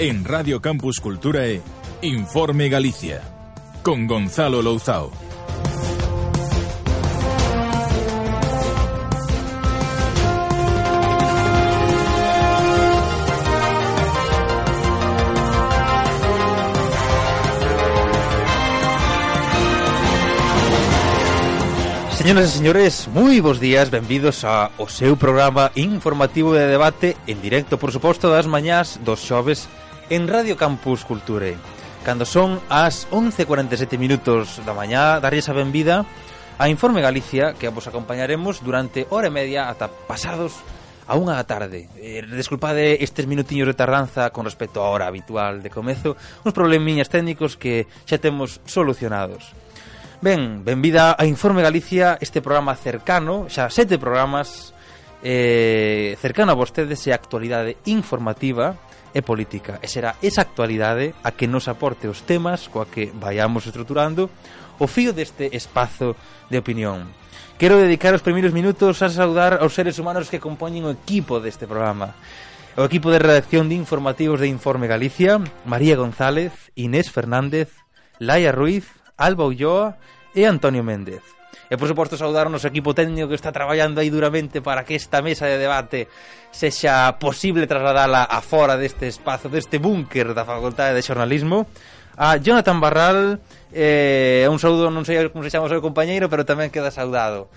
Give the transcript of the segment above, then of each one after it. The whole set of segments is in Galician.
En Radio Campus Culturae, Informe Galicia, con Gonzalo Louzao. Señoras e señores, moi bons días, benvidos a o seu programa informativo de debate en directo, por suposto, das mañás dos xoves en Radio Campus Culture. Cando son as 11.47 minutos da mañá, darlles a benvida a Informe Galicia, que vos acompañaremos durante hora e media ata pasados a unha da tarde. Eh, desculpade estes minutiños de tardanza con respecto á hora habitual de comezo, uns problemiñas técnicos que xa temos solucionados. Ben, benvida a Informe Galicia, este programa cercano, xa sete programas eh, cercano a vostedes e a actualidade informativa e política e será esa actualidade a que nos aporte os temas coa que vayamos estruturando o fío deste espazo de opinión. Quero dedicar os primeiros minutos a saudar aos seres humanos que compoñen o equipo deste programa. O equipo de redacción de informativos de Informe Galicia, María González, Inés Fernández, Laia Ruiz, Alba Ulloa e Antonio Méndez. E, por suposto, saudar o noso equipo técnico que está traballando aí duramente para que esta mesa de debate sexa posible trasladala a fora deste espazo, deste búnker da Facultade de Xornalismo. A Jonathan Barral, eh, un saúdo, non sei como se chama o seu compañeiro, pero tamén queda saudado.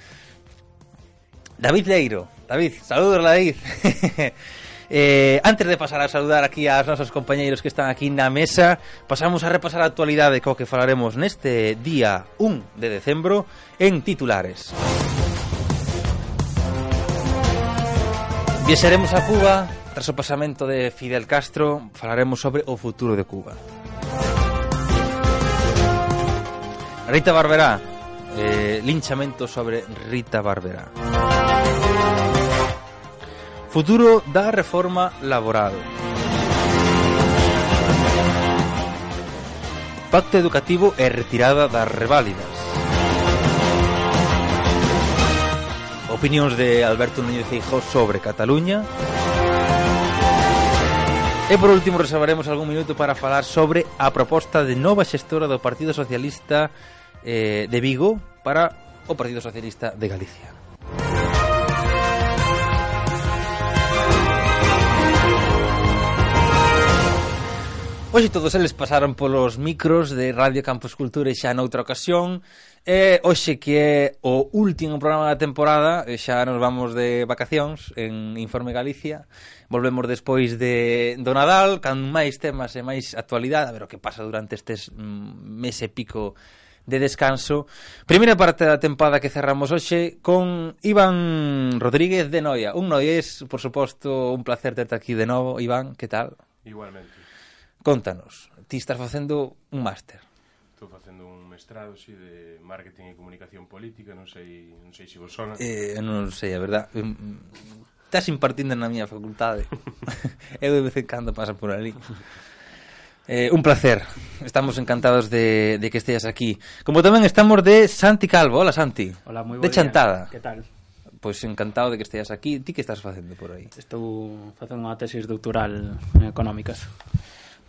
David Leiro, David, saludos David. Eh, antes de pasar a saludar aquí aos nosos compañeiros que están aquí na mesa, pasamos a repasar a actualidade co que falaremos neste día 1 de decembro en titulares. Viaxaremos a Cuba, tras o pasamento de Fidel Castro, falaremos sobre o futuro de Cuba. Rita Barberá, eh, linchamento sobre Rita Barberá. Futuro da reforma laboral. Pacto educativo e retirada das reválidas. Opinións de Alberto Núñez Feijó sobre Cataluña. E por último reservaremos algún minuto para falar sobre a proposta de nova xestora do Partido Socialista eh, de Vigo para o Partido Socialista de Galicia. Hoxe todos eles pasaron polos micros de Radio Campus Cultura e xa noutra ocasión E hoxe que é o último programa da temporada e Xa nos vamos de vacacións en Informe Galicia Volvemos despois de do Nadal Can máis temas e máis actualidade A ver o que pasa durante estes mm, mes e pico de descanso. Primeira parte da tempada que cerramos hoxe con Iván Rodríguez de Noia. Un noies, por suposto, un placer terte aquí de novo, Iván, que tal? Igualmente. Contanos, ti estás facendo un máster. Estou facendo un mestrado si, de marketing e comunicación política, non sei, non sei se vos sona. Eh, non sei, a verdad. Estás impartindo na miña facultade. Eu de vez en cando pasa por ali. Eh, un placer. Estamos encantados de, de que esteas aquí. Como tamén estamos de Santi Calvo. Hola, Santi. Hola, moi bo De día. Chantada. Que tal? Pois pues encantado de que esteas aquí. Ti que estás facendo por aí? Estou facendo unha tesis doutoral en económicas.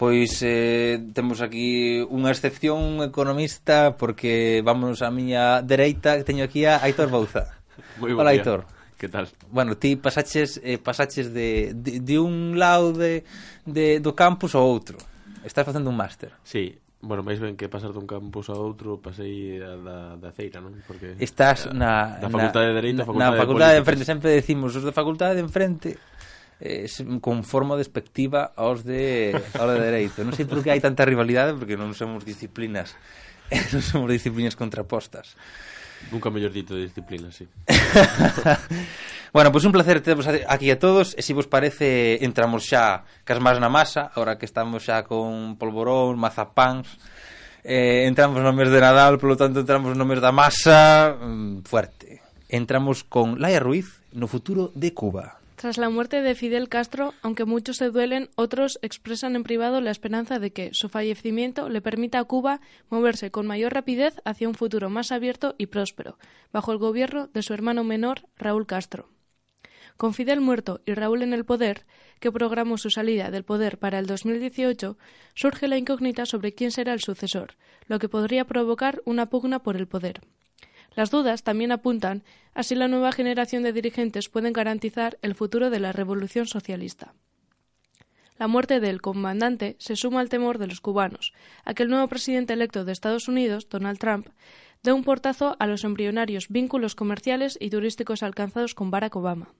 Pois eh, temos aquí unha excepción economista porque vamos a miña dereita que teño aquí a Aitor Bouza. Moi Hola. Aitor. Que tal? Bueno, ti pasaches eh, pasaches de, de, de un lado de, de, do campus ao outro. Estás facendo un máster. Sí, Bueno, máis ben que pasar dun campus a outro pasei da, da, da Ceira, non? Porque Estás na, na, da facultade de Dereito, na, facultade na facultade de, de enfrente, sempre decimos, os da facultade de enfrente eh, con forma despectiva aos de, aos de dereito. Non sei por que hai tanta rivalidade, porque non somos disciplinas non somos disciplinas contrapostas. Nunca mellor dito de disciplina, sí. bueno, pois pues un placer tervos aquí a todos e se si vos parece entramos xa cas máis na masa, agora que estamos xa con polvorón, mazapáns, eh, entramos no mes de Nadal, polo tanto entramos no mes da masa, mm, fuerte. Entramos con Laia Ruiz no futuro de Cuba. Tras la muerte de Fidel Castro, aunque muchos se duelen, otros expresan en privado la esperanza de que su fallecimiento le permita a Cuba moverse con mayor rapidez hacia un futuro más abierto y próspero, bajo el gobierno de su hermano menor, Raúl Castro. Con Fidel muerto y Raúl en el poder, que programó su salida del poder para el 2018, surge la incógnita sobre quién será el sucesor, lo que podría provocar una pugna por el poder. Las dudas también apuntan a si la nueva generación de dirigentes pueden garantizar el futuro de la revolución socialista. La muerte del comandante se suma al temor de los cubanos a que el nuevo presidente electo de Estados Unidos, Donald Trump, dé un portazo a los embrionarios vínculos comerciales y turísticos alcanzados con Barack Obama.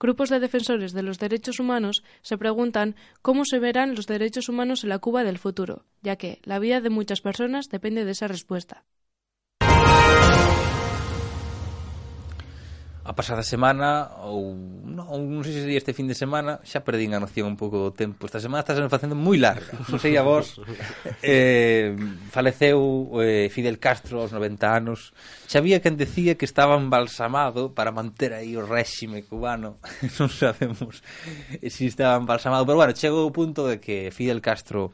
Grupos de defensores de los derechos humanos se preguntan cómo se verán los derechos humanos en la Cuba del futuro, ya que la vida de muchas personas depende de esa respuesta. A pasada semana ou non, non sei se sería este fin de semana, xa perdín a noción un pouco do tempo. Esta semana está facendo moi larga. Non sei a vos. Eh, faleceu eh, Fidel Castro aos 90 anos. Xa había quen decía que estaba embalsamado para manter aí o réxime cubano. non sabemos se estaba embalsamado, pero bueno, chegou o punto de que Fidel Castro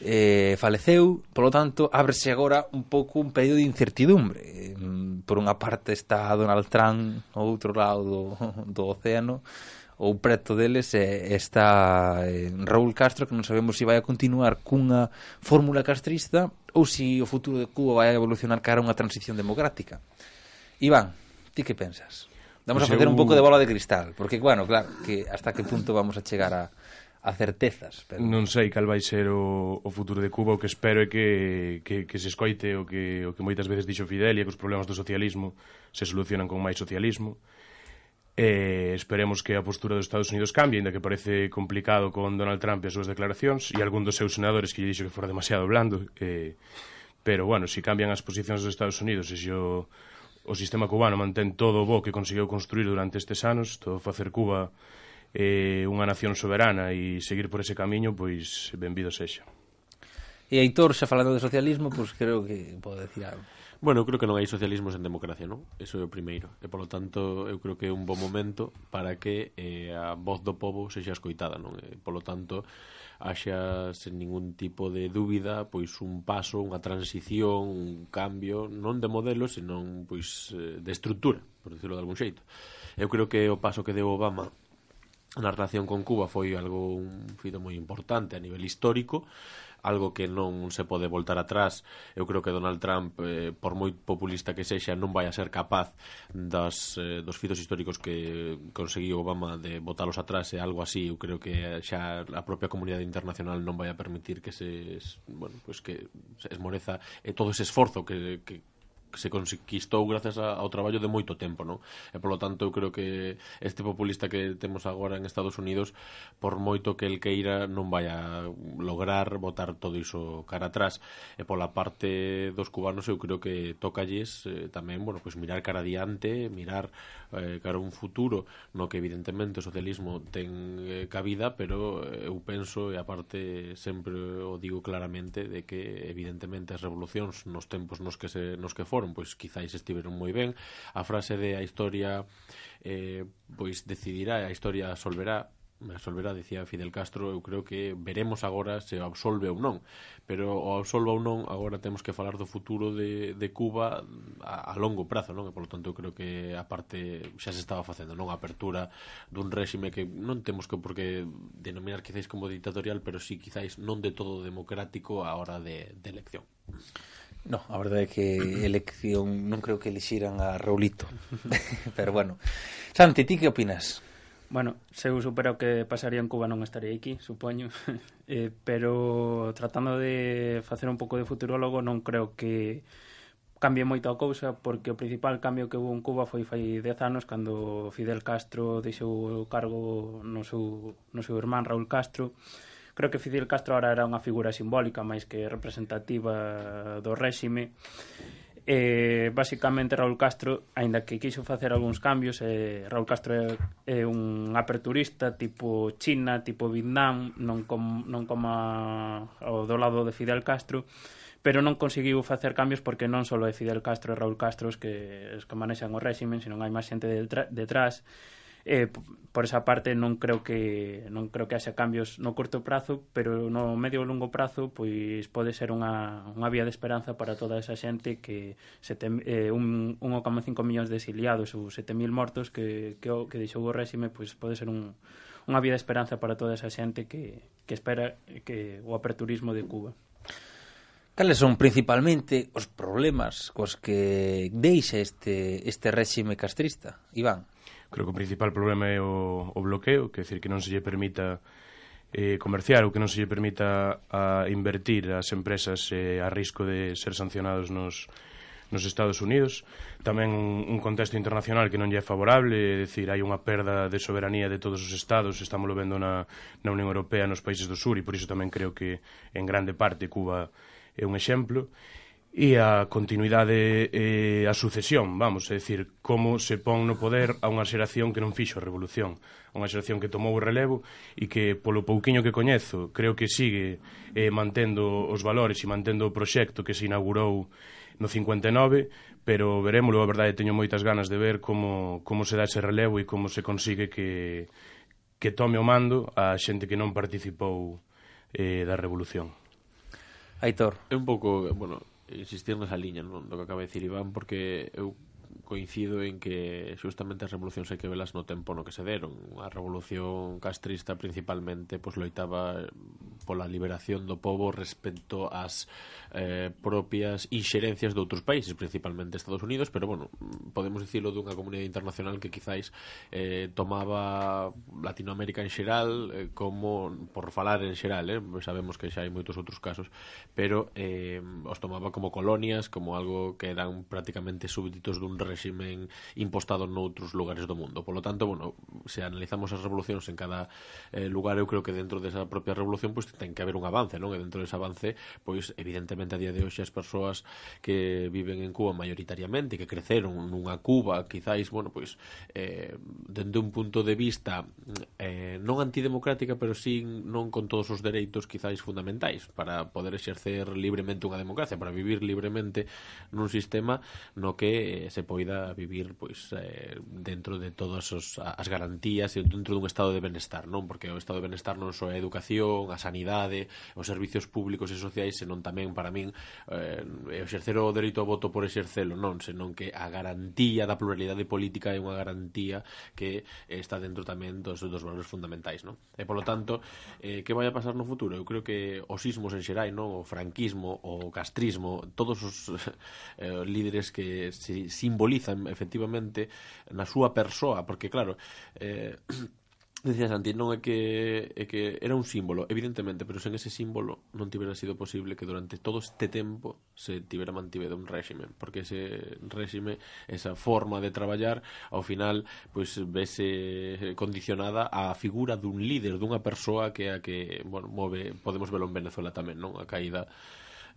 eh, faleceu, polo tanto, ábrese agora un pouco un período de incertidumbre. Por unha parte está Donald Trump, ao outro lado do, do océano, ou preto deles eh, está eh, Raúl Castro, que non sabemos se vai a continuar cunha fórmula castrista ou se o futuro de Cuba vai a evolucionar cara a unha transición democrática. Iván, ti que pensas? Vamos pois a facer un pouco de bola de cristal, porque, bueno, claro, que hasta que punto vamos a chegar a, a certezas. Pero... Non sei cal vai ser o, o futuro de Cuba, o que espero é que, que, que se escoite o que, o que moitas veces dixo Fidel e que os problemas do socialismo se solucionan con máis socialismo. E esperemos que a postura dos Estados Unidos cambie, ainda que parece complicado con Donald Trump e as súas declaracións e algún dos seus senadores que lle dixo que fora demasiado blando. Eh, pero, bueno, se si cambian as posicións dos Estados Unidos e se o, o sistema cubano mantén todo o bo que conseguiu construir durante estes anos, todo facer Cuba eh, unha nación soberana e seguir por ese camiño, pois benvido sexa. E Aitor, xa falando de socialismo, pois creo que pode decir algo. Bueno, eu creo que non hai socialismo sen democracia, non? Eso é o primeiro. E, polo tanto, eu creo que é un bon momento para que eh, a voz do povo sexa escoitada, non? E, polo tanto, haxa sen ningún tipo de dúbida pois un paso, unha transición, un cambio, non de modelo, senón pois eh, de estrutura, por decirlo de algún xeito. Eu creo que o paso que deu Obama na relación con Cuba foi algo un fito moi importante a nivel histórico algo que non se pode voltar atrás. Eu creo que Donald Trump, eh, por moi populista que sexa, non vai a ser capaz das, eh, dos fitos históricos que conseguiu Obama de botalos atrás e algo así. Eu creo que xa a propia comunidade internacional non vai a permitir que se, bueno, pues que se esmoreza eh, todo ese esforzo que, que, se conquistou gracias a, ao traballo de moito tempo, non? E polo tanto eu creo que este populista que temos agora en Estados Unidos, por moito que el queira, non vai a lograr botar todo iso cara atrás. E pola parte dos cubanos eu creo que tocalles eh, tamén, bueno, pois pues mirar cara adiante, mirar eh, cara un futuro no que evidentemente o socialismo ten eh, cabida, pero eh, eu penso e aparte sempre o digo claramente de que evidentemente as revolucións nos tempos nos que se nos que foron, pois quizáis estiveron moi ben. A frase de a historia eh, pois decidirá, a historia solverá absolverá, dicía Fidel Castro, eu creo que veremos agora se o absolve ou non. Pero o absolva ou non, agora temos que falar do futuro de, de Cuba a, a longo prazo, non? E, polo tanto, eu creo que a parte xa se estaba facendo, non? A apertura dun réxime que non temos que porque denominar quizáis como dictatorial, pero sí quizáis non de todo democrático a hora de, de elección. No, a verdade é que elección non creo que elixiran a Raulito. pero bueno. Santi, ti que opinas? Bueno, se eu supera o que pasaría en Cuba non estaría aquí, supoño. eh, pero tratando de facer un pouco de futurólogo non creo que cambie moito a cousa porque o principal cambio que houve en Cuba foi fai 10 anos cando Fidel Castro deixou o cargo no seu, no seu irmán Raúl Castro creo que Fidel Castro ahora era unha figura simbólica máis que representativa do réxime eh, basicamente Raúl Castro, aínda que quixo facer algúns cambios, eh, Raúl Castro é, é un aperturista tipo China, tipo Vietnam, non, com, non como ao do lado de Fidel Castro, pero non conseguiu facer cambios porque non só é Fidel Castro e Raúl Castro os que, os que manexan o réxime, senón hai máis xente detrás eh, por esa parte non creo que non creo que haxa cambios no curto prazo, pero no medio e longo prazo pois pode ser unha, unha vía de esperanza para toda esa xente que sete, eh, un 1,5 millóns de exiliados ou 7.000 mortos que, que, que deixou o réxime pois pode ser un, unha vía de esperanza para toda esa xente que, que espera que o aperturismo de Cuba. Cales son principalmente os problemas cos que deixa este, este réxime castrista, Iván? Creo que o principal problema é o, o bloqueo, que decir que non se lle permita eh, comerciar ou que non se lle permita a invertir ás empresas eh, a risco de ser sancionados nos, nos Estados Unidos. Tamén un, un contexto internacional que non lle é favorable, é dicir, hai unha perda de soberanía de todos os estados, estamos lo vendo na, na Unión Europea, nos países do sur, e por iso tamén creo que en grande parte Cuba é un exemplo e a continuidade e a sucesión, vamos, é dicir, como se pon no poder a unha xeración que non fixo a revolución, a unha xeración que tomou o relevo e que polo pouquiño que coñezo, creo que sigue eh, mantendo os valores e mantendo o proxecto que se inaugurou no 59, pero verémolo, a verdade teño moitas ganas de ver como, como se dá ese relevo e como se consigue que, que tome o mando a xente que non participou eh, da revolución. Aitor. É un pouco, bueno, insistir nesa liña non? do que acaba de decir Iván porque eu coincido en que xustamente as revolucións hai que velas no tempo no que se deron. A revolución castrista principalmente pois loitaba pola liberación do povo respecto ás eh, propias inxerencias de outros países, principalmente Estados Unidos, pero bueno, podemos dicilo dunha comunidade internacional que quizáis eh, tomaba Latinoamérica en xeral eh, como por falar en xeral, eh, sabemos que xa hai moitos outros casos, pero eh, os tomaba como colonias, como algo que eran prácticamente súbditos dun réximen impostado noutros lugares do mundo. Polo tanto, bueno, se analizamos as revolucións en cada eh, lugar, eu creo que dentro desa propia revolución pois ten que haber un avance, non? E dentro dese avance, pois evidentemente a día de hoxe as persoas que viven en Cuba maioritariamente, que creceron nunha Cuba, quizáis, bueno, pois eh, dende un punto de vista eh, non antidemocrática, pero sí non con todos os dereitos quizáis fundamentais para poder exercer libremente unha democracia, para vivir libremente nun sistema no que eh, se pode poida vivir pois eh, dentro de todas os, as garantías e dentro dun estado de benestar, non? Porque o estado de benestar non só é a educación, a sanidade, os servicios públicos e sociais, senón tamén para min eh, exercer o dereito ao voto por exercelo, non, senón que a garantía da pluralidade política é unha garantía que está dentro tamén dos, dos valores fundamentais, non? E polo tanto, eh, que vai a pasar no futuro? Eu creo que os sismos en xerai, non? O franquismo, o castrismo, todos os eh, líderes que se simbolizaron simbolizan efectivamente na súa persoa, porque claro, eh, Decía Santi, non é que, é que era un símbolo, evidentemente, pero sen ese símbolo non tibera sido posible que durante todo este tempo se tibera mantivedo un réxime, porque ese réxime, esa forma de traballar, ao final, pois vese condicionada á figura dun líder, dunha persoa que a que, bueno, move, podemos velo en Venezuela tamén, non? A caída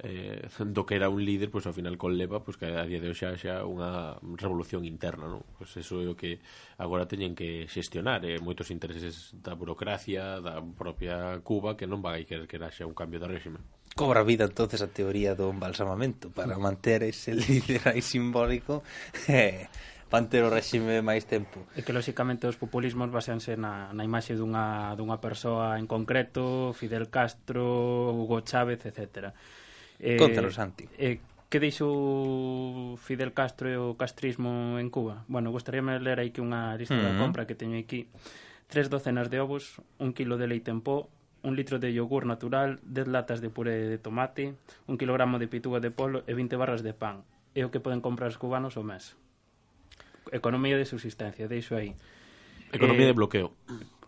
eh, do que era un líder, pois ao final con leva, pois que a día de hoxe xa unha revolución interna, non? Pois eso é o que agora teñen que xestionar, eh, moitos intereses da burocracia, da propia Cuba, que non vai querer que haxa un cambio de réxime. Cobra vida entonces a teoría do embalsamamento. Para mm. manter ese líder aí simbólico eh, manter o réxime máis tempo. E que lóxicamente os populismos baseanse na, na imaxe dunha, dunha persoa en concreto, Fidel Castro, Hugo Chávez, etcétera. Eh, Contanos, Santi. Eh, que deixou Fidel Castro e o castrismo en Cuba? Bueno, gostaríame ler aí que unha lista uh -huh. da compra que teño aquí. Tres docenas de ovos, un kilo de leite en pó, un litro de yogur natural, 10 latas de puré de tomate, un kilogramo de pituga de polo e 20 barras de pan. É o que poden comprar os cubanos o mes. Economía de subsistencia, deixo aí. Economía eh, de bloqueo.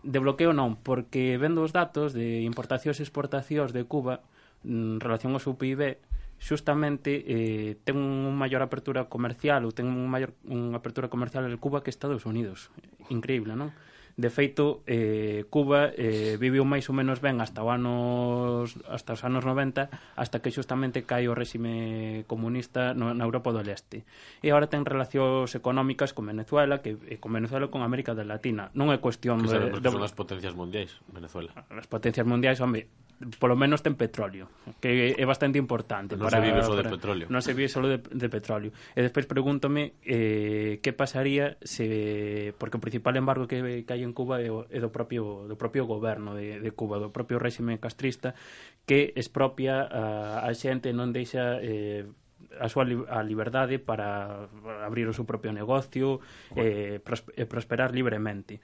De bloqueo non, porque vendo os datos de importacións e exportacións de Cuba, en relación ao seu PIB xustamente eh, ten unha maior apertura comercial ou ten un maior, unha apertura comercial en Cuba que Estados Unidos. Increíble, non? De feito, eh, Cuba eh, viviu máis ou menos ben hasta o anos, hasta os anos 90, hasta que xustamente cai o réxime comunista no, na Europa do Leste. E agora ten relacións económicas con Venezuela, que eh, con Venezuela con América da Latina. Non é cuestión... Que de, de... son as potencias mundiais, Venezuela. Ah, as potencias mundiais, home, polo menos ten petróleo, que é bastante importante. Non para, se vive só de petróleo. Non se vive só de, de petróleo. E despois pregúntome eh, que pasaría se... Porque o principal embargo que, que hai en en Cuba é, é do propio do propio goberno de, de Cuba, do propio réxime castrista que expropia a, a xente non deixa eh, a súa li a liberdade para abrir o seu propio negocio e eh, pros e prosperar libremente.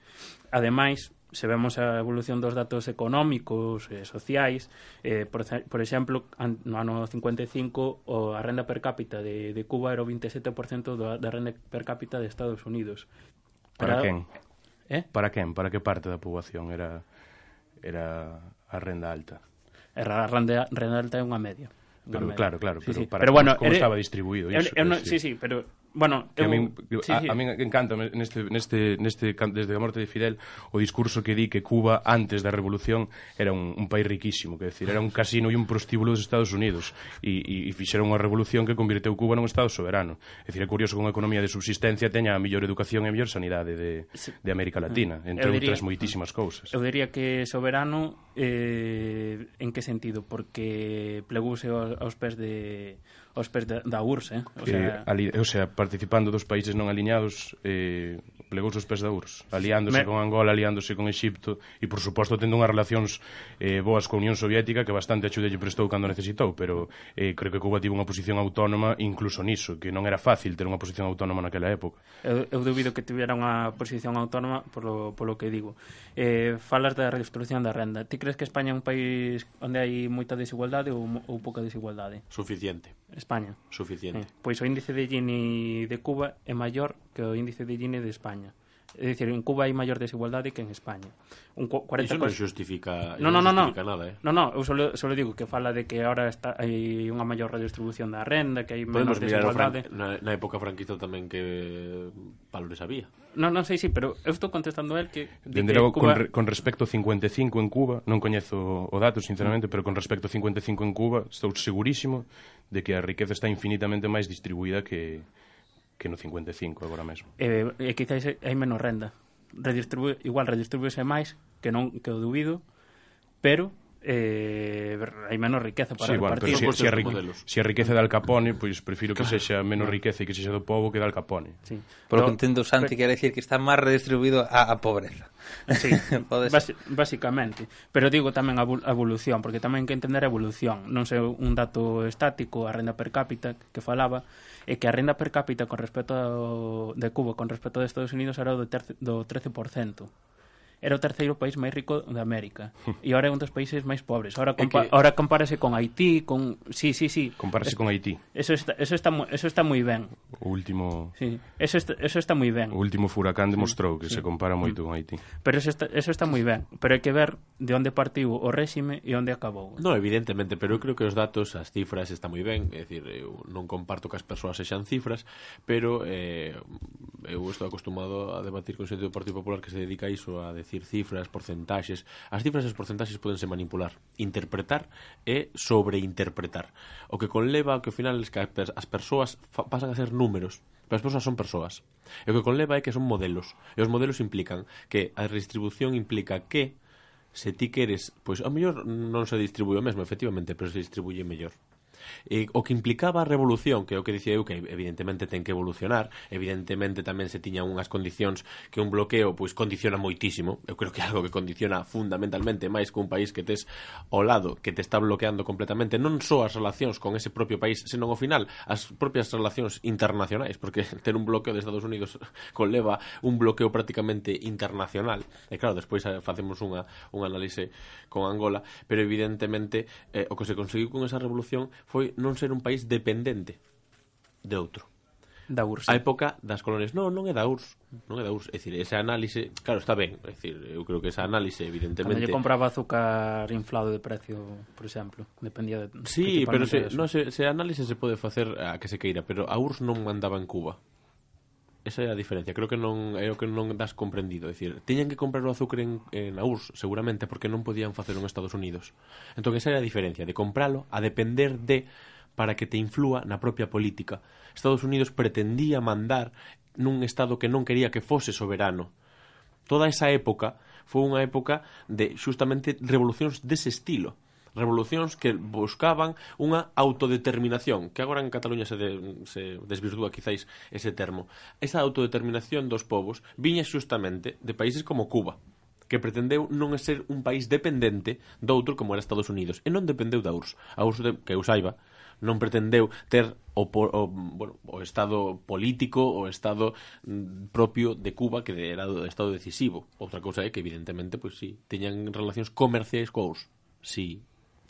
Ademais, se vemos a evolución dos datos económicos e eh, sociais, eh, por, por exemplo, an, no ano 55 o, a renda per cápita de, de Cuba era o 27% da renda per cápita de Estados Unidos. Para, para quen? Eh? Para quen? Para que parte da poboación era era a renda alta? Era a renda, renda alta é unha media. Pero, media. Claro, claro, pero, sí, para pero como, bueno, como era, eh, estaba distribuído iso, era, era, sí, sí, pero Bueno, que eu, a min, sí, a, sí. a min encanta neste, neste, neste, desde a morte de Fidel o discurso que di que Cuba antes da revolución era un, un país riquísimo que decir, era un casino e un prostíbulo dos Estados Unidos e, e, e fixeron unha revolución que convirteu Cuba nun Estado soberano é dicir, é curioso que unha economía de subsistencia teña a mellor educación e a mellor sanidade de, sí. de América Latina entre eu diría, outras moitísimas cousas Eu diría que soberano eh, en que sentido? Porque plegouse aos pés de os pés da URSS, eh? O sea, eh, ali, o sea, participando dos países non alineados eh, plegouse os pés da URSS, aliándose Me... con Angola, aliándose con Exipto e por suposto tendo unhas relacións eh, boas coa Unión Soviética que bastante axuda lle prestou cando necesitou, pero eh, creo que Cuba tivo unha posición autónoma incluso niso, que non era fácil ter unha posición autónoma naquela época. Eu, eu dubido que tivera unha posición autónoma polo, polo que digo. Eh, falas da redistribución da renda. Ti crees que España é un país onde hai moita desigualdade ou, ou pouca desigualdade? Suficiente. España. Suficiente. Eh, pois o índice de Gini de Cuba é maior que o índice de Gini de España. É dicir, en Cuba hai maior desigualdade que en España. Un 40 Iso non justifica, no, no, non justifica nada, eh? No, no, eu solo, solo digo que fala de que ahora está, hai unha maior redistribución da renda, que hai menos Podemos desigualdade. Podemos mirar na, na época franquista tamén que valores había. Non, non sei, sí, pero eu estou contestando a él que... Dende logo, Cuba... con, re, con respecto ao 55 en Cuba, non coñezo o dato, sinceramente, mm. pero con respecto ao 55 en Cuba, estou segurísimo de que a riqueza está infinitamente máis distribuída que, que no 55 agora mesmo. Eh, eh, e, e quizáis hai menos renda. Redistribu igual redistribuíse máis que non que o dubido, pero eh, hai menos riqueza para sí, bueno, repartir. Pero si, se, a, si a riqueza de Al Capone, pois prefiro que sexa menos riqueza e que sexa do povo que de Al Capone. Sí. Por lo no, que entendo, Santi, pero... quere decir que está máis redistribuído a, a pobreza. Sí, Bás, basicamente. Pero digo tamén a evolución, porque tamén hai que entender a evolución. Non sei un dato estático, a renda per cápita que falaba, e que a renda per cápita con respecto ao, de Cuba con respecto a Estados Unidos era do, terce, do 13% era o terceiro país máis rico de América hm. e agora é un dos países máis pobres. Ahora compa que... ahora compárase con Haití, con Sí, sí, sí. Compárase es... con Haití. Eso está eso está eso está moi ben. O último Sí, eso está, eso está moi ben. O último furacán demostrou sí, que sí. se compara hm. moito con Haití. Pero eso está eso está moi ben, pero hai que ver de onde partiu o réxime e onde acabou. No, evidentemente, pero eu creo que os datos, as cifras está moi ben, é dicir, eu non comparto que as persoas sexan cifras, pero eh, eu estou acostumado a debatir con xente do Partido Popular que se dedica a iso a decir decir cifras, porcentaxes. As cifras e os porcentaxes podense manipular. Interpretar e sobreinterpretar. O que conleva que ao final es que as persoas pasan a ser números. Pero as persoas son persoas. E o que conleva é que son modelos. E os modelos implican que a redistribución implica que se ti queres, pois ao mellor non se distribúe o mesmo, efectivamente, pero se distribuye mellor e, o que implicaba a revolución, que é o que dicía eu que evidentemente ten que evolucionar, evidentemente tamén se tiñan unhas condicións que un bloqueo pois condiciona moitísimo, eu creo que é algo que condiciona fundamentalmente máis que un país que tes ao lado, que te está bloqueando completamente non só as relacións con ese propio país, senón ao final as propias relacións internacionais, porque ter un bloqueo de Estados Unidos conleva un bloqueo prácticamente internacional. E claro, despois eh, facemos unha un análise con Angola, pero evidentemente eh, o que se conseguiu con esa revolución foi foi non ser un país dependente de outro. Da URSS. A época das colonias. Non, non é da URSS. Non é da URSS. É dicir, ese análise... Claro, está ben. É dicir, eu creo que esa análise, evidentemente... Cando lle compraba azúcar inflado de precio, por exemplo. Dependía de... Sí, pero se, no, se, se análise se pode facer a que se queira. Pero a URSS non mandaba en Cuba esa é a diferencia. Creo que non é o que non das comprendido, é dicir, tiñan que comprar o azúcar en, en a URSS seguramente porque non podían facelo en Estados Unidos. Entón esa é a diferencia de compralo a depender de para que te inflúa na propia política. Estados Unidos pretendía mandar nun estado que non quería que fose soberano. Toda esa época foi unha época de xustamente revolucións dese estilo revolucións que buscaban unha autodeterminación, que agora en Cataluña se, de, se desvirtúa quizáis ese termo. Esa autodeterminación dos povos viña xustamente de países como Cuba, que pretendeu non ser un país dependente do outro como era Estados Unidos, e non dependeu da URSS. A URSS, de, que eu saiba, non pretendeu ter o, o, bueno, o estado político, o estado mm, propio de Cuba, que era o estado decisivo. Outra cousa é que, evidentemente, pois, pues, sí, teñan relacións comerciais coa URSS. Sí,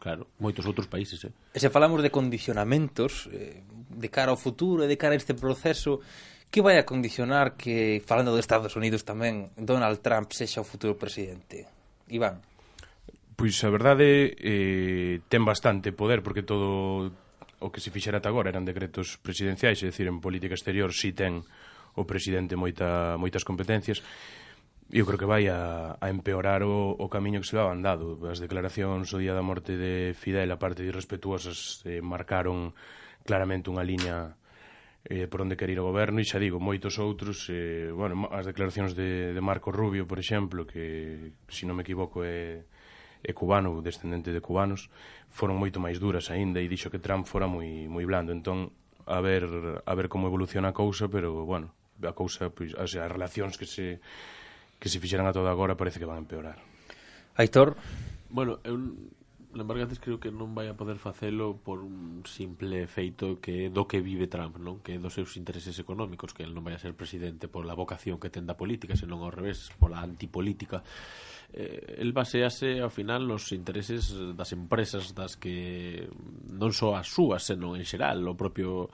Claro, moitos outros países, eh. E se falamos de condicionamentos eh, de cara ao futuro e de cara a este proceso, que vai a condicionar que, falando de Estados Unidos tamén, Donald Trump sexa o futuro presidente? Iván. Pois a verdade eh, ten bastante poder porque todo o que se fixera ata agora eran decretos presidenciais, é dicir, en política exterior si ten o presidente moita, moitas competencias eu creo que vai a, a empeorar o, o camiño que se va andado. As declaracións o día da morte de Fidel, a parte de irrespetuosas, eh, marcaron claramente unha liña eh, por onde quer ir o goberno e xa digo, moitos outros eh, bueno, as declaracións de, de Marco Rubio por exemplo, que se non me equivoco é, é cubano, descendente de cubanos foron moito máis duras aínda e dixo que Trump fora moi, moi blando entón, a ver, a ver como evoluciona a cousa pero, bueno, a cousa, pois, as, as relacións que se que se fixeran a todo agora parece que van a empeorar. Aitor? Bueno, eu Lembargantes creo que non vai a poder facelo por un simple feito que do que vive Trump, non? Que dos seus intereses económicos, que el non vai a ser presidente por la vocación que ten da política, senón ao revés, pola antipolítica. Eh, el basease ao final nos intereses das empresas das que non só as súas, senón en xeral, o propio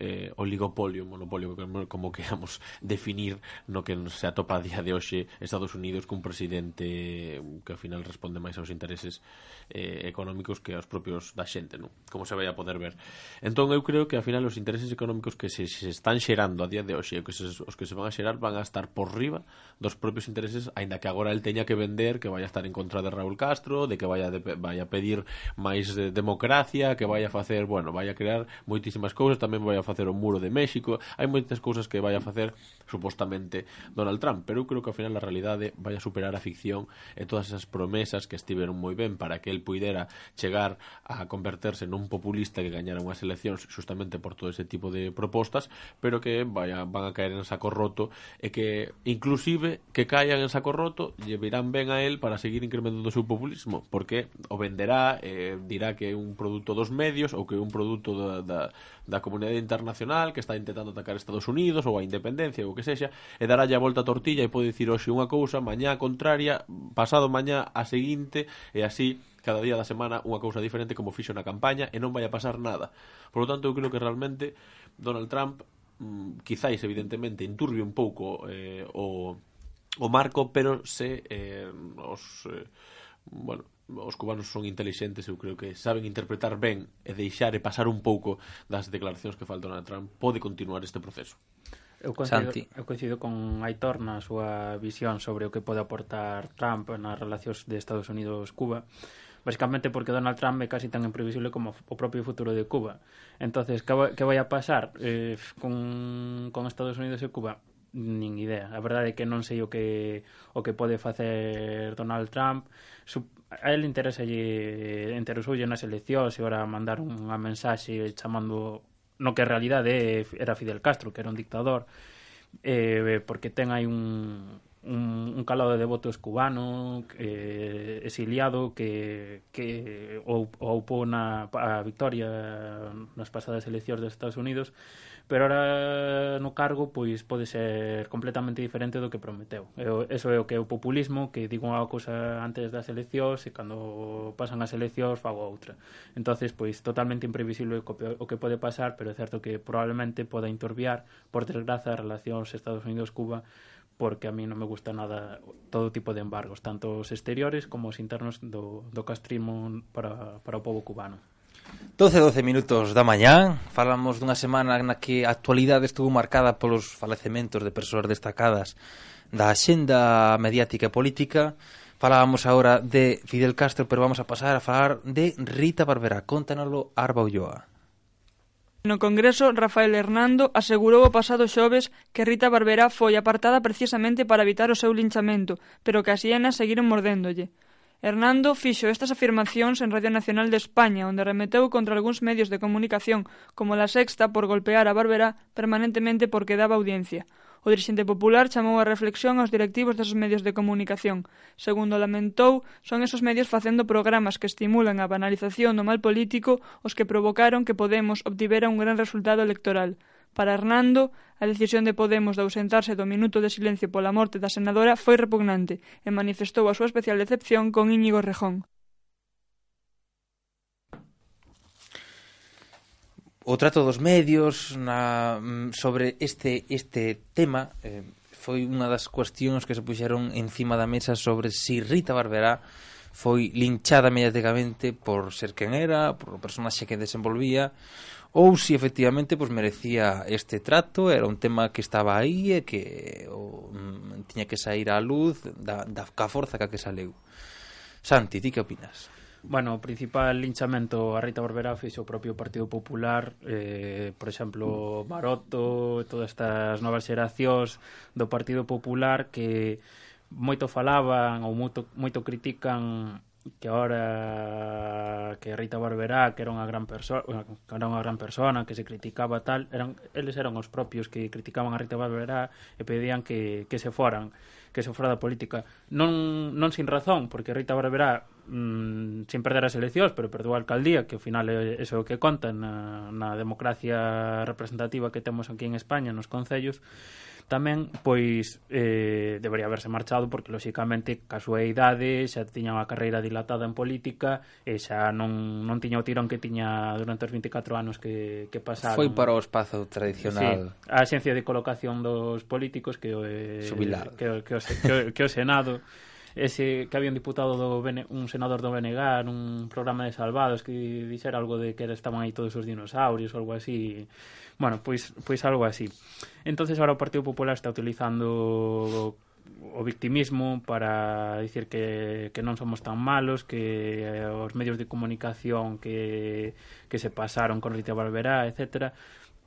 eh, oligopolio, monopolio, como queramos definir, no que se atopa a día de hoxe Estados Unidos cun presidente que ao final responde máis aos intereses eh, económicos que aos propios da xente, non? Como se vai a poder ver. Entón eu creo que ao final os intereses económicos que se, se están xerando a día de hoxe, que se, os que se van a xerar van a estar por riba dos propios intereses, aínda que agora el teña que vender, que vai a estar en contra de Raúl Castro, de que vai a, de, vai a pedir máis de democracia, que vai a facer, bueno, vai a crear moitísimas cousas, tamén vai a facer o muro de México, hai moitas cousas que vai a facer supostamente Donald Trump, pero eu creo que ao final a realidade vai a superar a ficción e todas esas promesas que estiveron moi ben para que el puidera chegar a converterse nun populista que gañara unhas eleccións justamente por todo ese tipo de propostas, pero que vaya, van a caer en saco roto e que inclusive que caian en saco roto lle virán ben a el para seguir incrementando o seu populismo, porque o venderá, eh, dirá que é un produto dos medios ou que é un produto da, da, da comunidade internacional internacional que está intentando atacar Estados Unidos ou a independencia ou o que sexa e daralle a volta a tortilla e pode dicir hoxe unha cousa, mañá a contraria, pasado mañá a seguinte e así cada día da semana unha cousa diferente como fixo na campaña e non vai a pasar nada. Por lo tanto, eu creo que realmente Donald Trump mm, quizáis evidentemente enturbie un pouco eh, o, o marco, pero se eh, os eh, bueno, os cubanos son intelixentes, eu creo que saben interpretar ben e deixar e pasar un pouco das declaracións que faltan a Trump, pode continuar este proceso. Eu coincido, Santi. eu coincido con Aitor na súa visión sobre o que pode aportar Trump nas relacións de Estados Unidos-Cuba basicamente porque Donald Trump é casi tan imprevisible como o propio futuro de Cuba. Entonces, que vai a pasar eh, con, con Estados Unidos e Cuba? Nin idea. A verdade é que non sei o que o que pode facer Donald Trump. Sup a él interesa interesoulle eh, nas eleccións e ora mandar unha mensaxe chamando no que en realidade eh, era Fidel Castro, que era un dictador, eh, porque ten aí un, un, un calado de votos cubano eh, exiliado que, que ou, ou na a victoria nas pasadas eleccións dos Estados Unidos pero ahora no cargo pois pode ser completamente diferente do que prometeu. Eso é o que é o populismo, que digo unha cousa antes das eleccións e cando pasan as eleccións fago outra. Entonces, pois totalmente imprevisible o que pode pasar, pero é certo que probablemente poda entorbiar, por desgraza, as relacións Estados Unidos-Cuba porque a mí non me gusta nada todo tipo de embargos, tanto os exteriores como os internos do, do castrismo para, para o povo cubano. 12 12 minutos da mañán Falamos dunha semana na que a actualidade estuvo marcada polos falecementos de persoas destacadas da xenda mediática e política. Falábamos agora de Fidel Castro, pero vamos a pasar a falar de Rita Barberá. Contanolo Arba Ulloa. No Congreso, Rafael Hernando asegurou o pasado xoves que Rita Barberá foi apartada precisamente para evitar o seu linchamento, pero que as hienas seguiron mordéndolle. Hernando fixo estas afirmacións en Radio Nacional de España, onde remeteu contra algúns medios de comunicación, como La Sexta, por golpear a Bárbara permanentemente porque daba audiencia. O dirixente popular chamou a reflexión aos directivos desos medios de comunicación. Segundo lamentou, son esos medios facendo programas que estimulan a banalización do mal político os que provocaron que Podemos obtivera un gran resultado electoral. Para Hernando, a decisión de Podemos de ausentarse do minuto de silencio pola morte da senadora foi repugnante e manifestou a súa especial decepción con Íñigo Rejón. o trato dos medios na, mm, sobre este, este tema eh, foi unha das cuestións que se puxeron encima da mesa sobre si Rita Barberá foi linchada mediáticamente por ser quen era, por o personaxe que desenvolvía, ou si efectivamente pois merecía este trato, era un tema que estaba aí e que o, mm, tiña que sair á luz da, da ca forza ca que saleu. Santi, ti que opinas? Bueno, o principal linchamento a Rita Barberá fixo o propio Partido Popular, eh, por exemplo, Maroto, todas estas novas xeracións do Partido Popular que moito falaban ou moito, moito critican que ahora que Rita Barberá que era unha gran persona que era unha gran persona que se criticaba tal eran eles eran os propios que criticaban a Rita Barberá e pedían que, que se foran que se fora da política. Non, non sin razón porque Rita Barberá mmm, sin perder as eleccións pero perdeu a alcaldía que ao final é eso que conta na, na democracia representativa que temos aquí en España nos concellos tamén pois eh, debería haberse marchado porque lóxicamente ca súa idade xa tiña unha carreira dilatada en política e xa non, non tiña o tirón que tiña durante os 24 anos que, que pasaron. Foi para o espazo tradicional. Sí, a xencia de colocación dos políticos que o, eh, que, que, o, que, o, que o Senado ese que había un diputado do Bene, un senador do BNG un programa de Salvados que dixera algo de que estaban aí todos os dinosaurios ou algo así bueno, pois, pois algo así. Entonces ahora o Partido Popular está utilizando o victimismo para dicir que, que non somos tan malos, que eh, os medios de comunicación que, que se pasaron con Rita Barberá, etcétera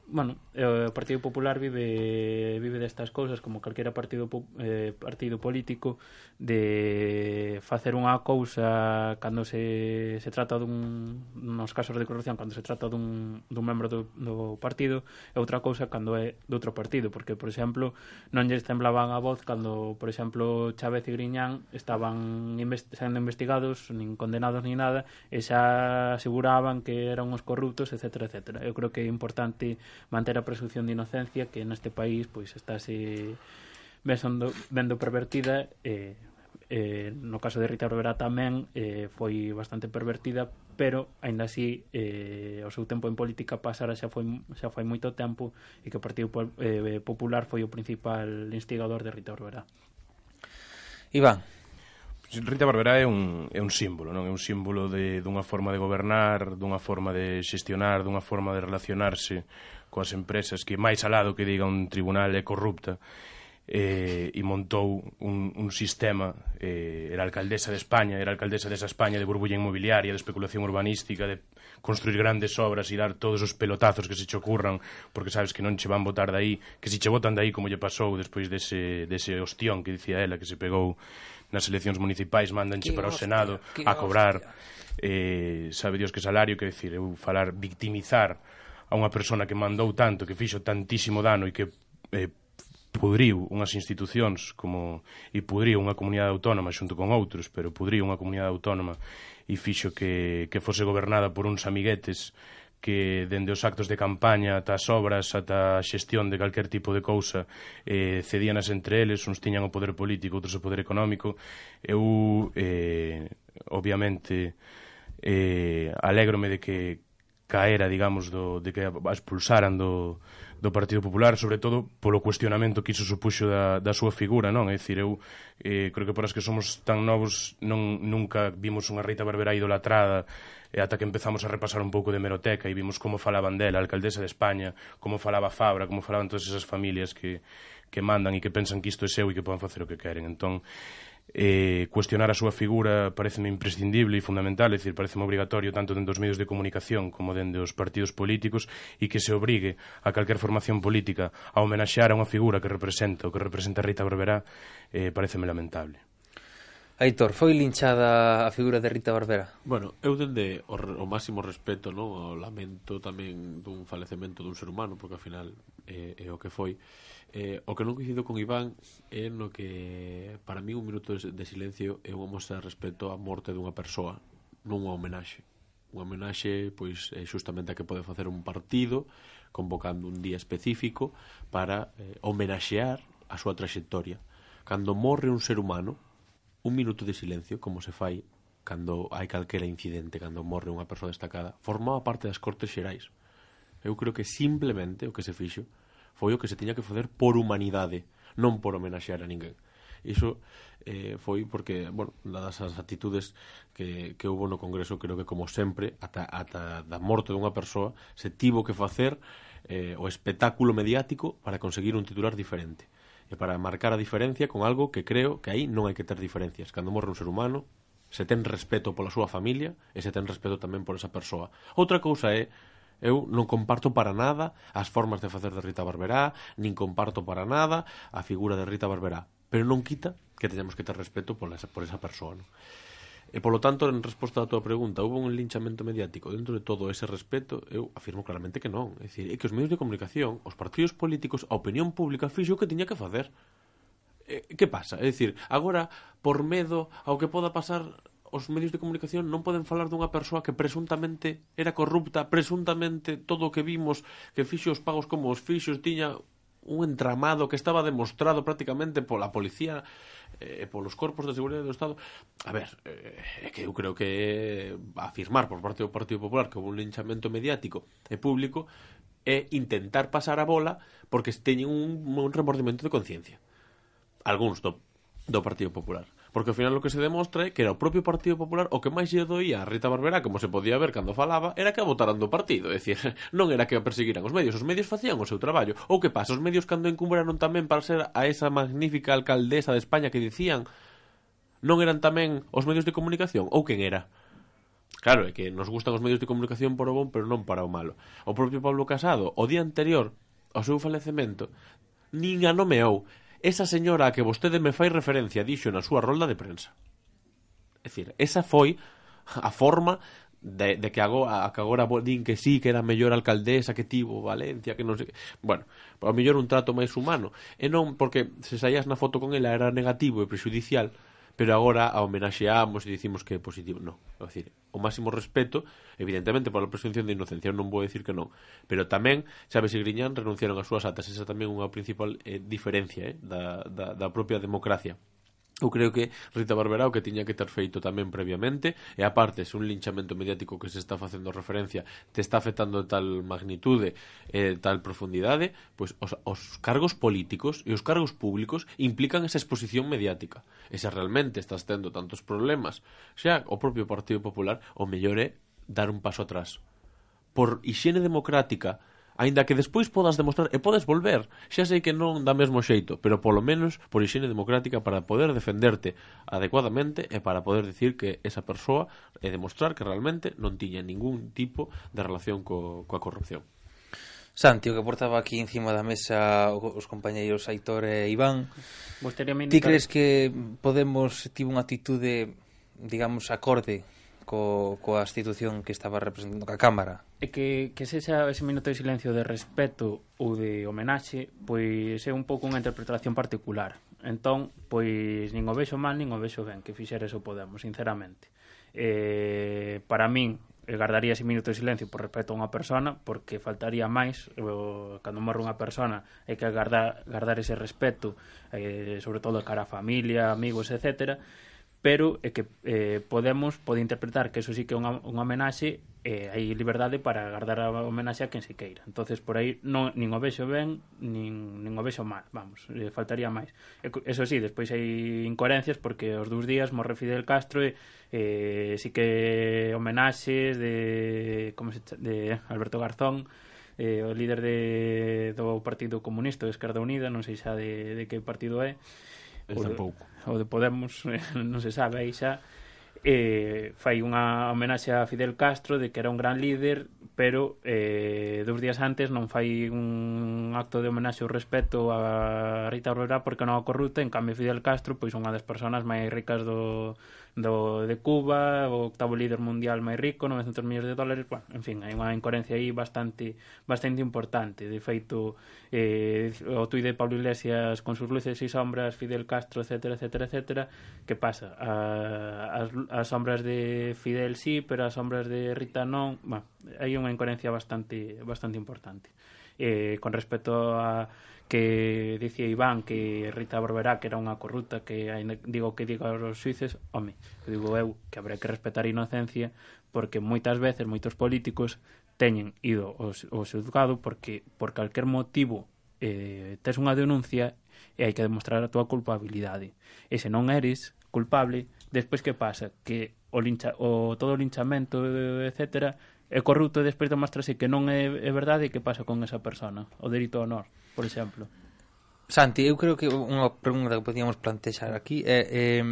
Bueno, eh, o Partido Popular vive vive destas cousas como calquera partido eh, partido político de facer unha cousa cando se, se trata dun nos casos de corrupción cando se trata dun, dun membro do, do partido e outra cousa cando é de outro partido porque, por exemplo, non lles temblaban a voz cando, por exemplo, Chávez e Griñán estaban invest sendo investigados, nin condenados ni nada e xa aseguraban que eran uns corruptos, etc. etc. Eu creo que é importante manter a presunción de inocencia que neste país pois estáse vendo, vendo pervertida eh, eh, no caso de Rita Rivera tamén eh, foi bastante pervertida pero aínda así eh, o seu tempo en política pasara xa foi xa foi moito tempo e que o Partido eh, Popular foi o principal instigador de Rita Barberá. Iván, Rita Barberá é un, é un símbolo, non? É un símbolo de, dunha forma de gobernar, dunha forma de xestionar, dunha forma de relacionarse coas empresas que máis alado que diga un tribunal é corrupta eh, e montou un, un sistema eh, era alcaldesa de España era alcaldesa desa España de burbulla inmobiliaria de especulación urbanística de construir grandes obras e dar todos os pelotazos que se che ocurran porque sabes que non che van votar dai que se che votan dai como lle pasou despois dese, dese ostión que dicía ela que se pegou nas eleccións municipais mandanche para o Senado a cobrar eh, sabe Dios que salario que decir eu falar victimizar a unha persona que mandou tanto, que fixo tantísimo dano e que eh, pudriu unhas institucións como e pudriu unha comunidade autónoma xunto con outros, pero pudriu unha comunidade autónoma e fixo que, que fose gobernada por uns amiguetes que dende os actos de campaña ata as obras, ata a xestión de calquer tipo de cousa eh, cedíanas entre eles, uns tiñan o poder político outros o poder económico. Eu eh, obviamente eh, alegrome de que caera, digamos, do, de que a expulsaran do, do Partido Popular, sobre todo polo cuestionamento que iso supuxo da, da súa figura, non? É dicir, eu eh, creo que por as que somos tan novos non, nunca vimos unha Rita Barberá idolatrada e ata que empezamos a repasar un pouco de meroteca e vimos como falaban dela, a alcaldesa de España, como falaba Fabra, como falaban todas esas familias que, que mandan e que pensan que isto é seu e que poden facer o que queren. Entón, eh, cuestionar a súa figura pareceme imprescindible e fundamental, é dicir, pareceme obrigatorio tanto dentro dos medios de comunicación como dentro dos partidos políticos e que se obrigue a calquer formación política a homenaxear a unha figura que representa, o que representa Rita Barberá, eh, pareceme lamentable. Aitor, foi linchada a figura de Rita Barbera? Bueno, eu dende o, o máximo respeto, non? O lamento tamén dun falecemento dun ser humano, porque ao final é, é o que foi. Eh, o que non coincido con Iván é no que para mí un minuto de silencio é unha mostra de respeto á morte dunha persoa, non unha homenaxe. Unha homenaxe, pois, é justamente a que pode facer un partido convocando un día específico para eh, homenaxear a súa traxectoria. Cando morre un ser humano, un minuto de silencio, como se fai cando hai calquera incidente, cando morre unha persoa destacada, formaba parte das Cortes Xerais. Eu creo que simplemente o que se fixo foi o que se tiña que facer por humanidade, non por homenaxear a ninguén. Iso eh, foi porque, bueno, dadas as actitudes que, que houve no Congreso, creo que como sempre, ata, ata da morte dunha persoa, se tivo que facer eh, o espectáculo mediático para conseguir un titular diferente e para marcar a diferencia con algo que creo que aí non hai que ter diferencias. Cando morre un ser humano, se ten respeto pola súa familia e se ten respeto tamén por esa persoa. Outra cousa é Eu non comparto para nada as formas de facer de Rita Barberá, nin comparto para nada a figura de Rita Barberá, pero non quita que teñamos que ter respeto por esa, por esa persoa. Non? E polo tanto, en resposta á tua pregunta, houve un linchamento mediático dentro de todo ese respeto? Eu afirmo claramente que non. É dicir, é que os medios de comunicación, os partidos políticos, a opinión pública fixo o que tiña que facer. E, que pasa? É dicir, agora, por medo ao que poda pasar os medios de comunicación non poden falar dunha persoa que presuntamente era corrupta, presuntamente todo o que vimos que fixo os pagos como os fixos, tiña un entramado que estaba demostrado prácticamente pola policía e polos corpos de seguridade do Estado. A ver, eh, é que eu creo que afirmar por parte do Partido Popular que houve un linchamento mediático e público é intentar pasar a bola porque teñen un, un remordimento de conciencia. Algúns do, do Partido Popular. Porque ao final o que se demostra é que era o propio Partido Popular o que máis lle doía a Rita Barberá, como se podía ver cando falaba, era que a votaran do partido. É dicir, non era que a perseguiran os medios, os medios facían o seu traballo. Ou que pasa, os medios cando encumbraron tamén para ser a esa magnífica alcaldesa de España que dicían non eran tamén os medios de comunicación? Ou quen era? Claro, é que nos gustan os medios de comunicación por o bon, pero non para o malo. O propio Pablo Casado, o día anterior ao seu falecemento, nin a nomeou. Esa señora a que vostede me fai referencia dixo na súa rolda de prensa. É dicir, esa foi a forma de, de que agora, a que agora din que sí, que era a mellor alcaldesa que tivo Valencia, que non sei... Bueno, ao mellor un trato máis humano. E non porque se saías na foto con ela era negativo e prexudicial, pero agora a homenaxeamos e dicimos que é positivo. Non, é dicir, o máximo respeto, evidentemente, pola presunción de inocencia, non vou dicir que non. Pero tamén, Chávez e Griñán renunciaron ás súas atas. Esa tamén é unha principal eh, diferencia eh, da, da, da propia democracia. Eu creo que Rita Barberá o que tiña que ter feito tamén previamente e aparte se un linchamento mediático que se está facendo referencia te está afectando de tal magnitude e eh, tal profundidade pois os, os cargos políticos e os cargos públicos implican esa exposición mediática. E se realmente estás tendo tantos problemas xa o propio Partido Popular o mellor é dar un paso atrás. Por higiene democrática aínda que despois podas demostrar e podes volver, xa sei que non dá mesmo xeito, pero polo menos por higiene democrática para poder defenderte adecuadamente e para poder decir que esa persoa e demostrar que realmente non tiña ningún tipo de relación co, coa corrupción. Santi, o que portaba aquí encima da mesa os compañeiros Aitor e Iván Ti crees que Podemos tivo unha actitude digamos acorde co, coa institución que estaba representando ca Cámara. E que, que sexa ese minuto de silencio de respeto ou de homenaxe, pois é un pouco unha interpretación particular. Entón, pois nin o vexo mal, nin o vexo ben que fixera eso Podemos, sinceramente. Eh, para min, eh, gardaría ese minuto de silencio por respeto a unha persona porque faltaría máis o, cando morre unha persona hai que agardar, agardar ese respeto eh, sobre todo cara a familia, amigos, etcétera pero é que eh, Podemos pode interpretar que eso sí que é unha, unha homenaxe eh, hai liberdade para agardar a homenaxe a quen se queira. entonces por aí non, nin o vexo ben, nin, nin o vexo mal, vamos, eh, faltaría máis. E, eso sí, despois hai incoherencias porque os dous días morre Fidel Castro e eh, sí que homenaxes de, como se, de Alberto Garzón, eh, o líder de, do Partido Comunista de Esquerda Unida, non sei xa de, de que partido é, El tampouco. O de Podemos, eh, non se sabe aí xa, eh, fai unha homenaxe a Fidel Castro de que era un gran líder, pero eh, dous días antes non fai un acto de homenaxe ou respeto a Rita Aurora porque non a corrupta, en cambio Fidel Castro pois unha das persoas máis ricas do, do de Cuba, o octavo líder mundial máis rico, 900 millóns de dólares, bueno, en fin, hai unha incoherencia aí bastante bastante importante. De feito, eh, o tuit de Pablo Iglesias con sus luces e sombras, Fidel Castro, etc, etc, etc, que pasa? A, as, as sombras de Fidel sí, pero as sombras de Rita non, bueno, hai unha incoherencia bastante bastante importante. Eh, con respecto a que dicía Iván que Rita Barberá que era unha corrupta que digo que digo aos suíces home, que digo eu que habrá que respetar a inocencia porque moitas veces moitos políticos teñen ido ao, ao xuzgado porque por calquer motivo eh, tes unha denuncia e hai que demostrar a túa culpabilidade. E se non eres culpable despois que pasa? Que o, lincha, o todo o linchamento etcétera é corrupto e despois demostrase que non é, é verdade e que pasa con esa persona. O delito ao honor por exemplo. Santi, eu creo que unha pregunta que podíamos plantexar aquí é eh,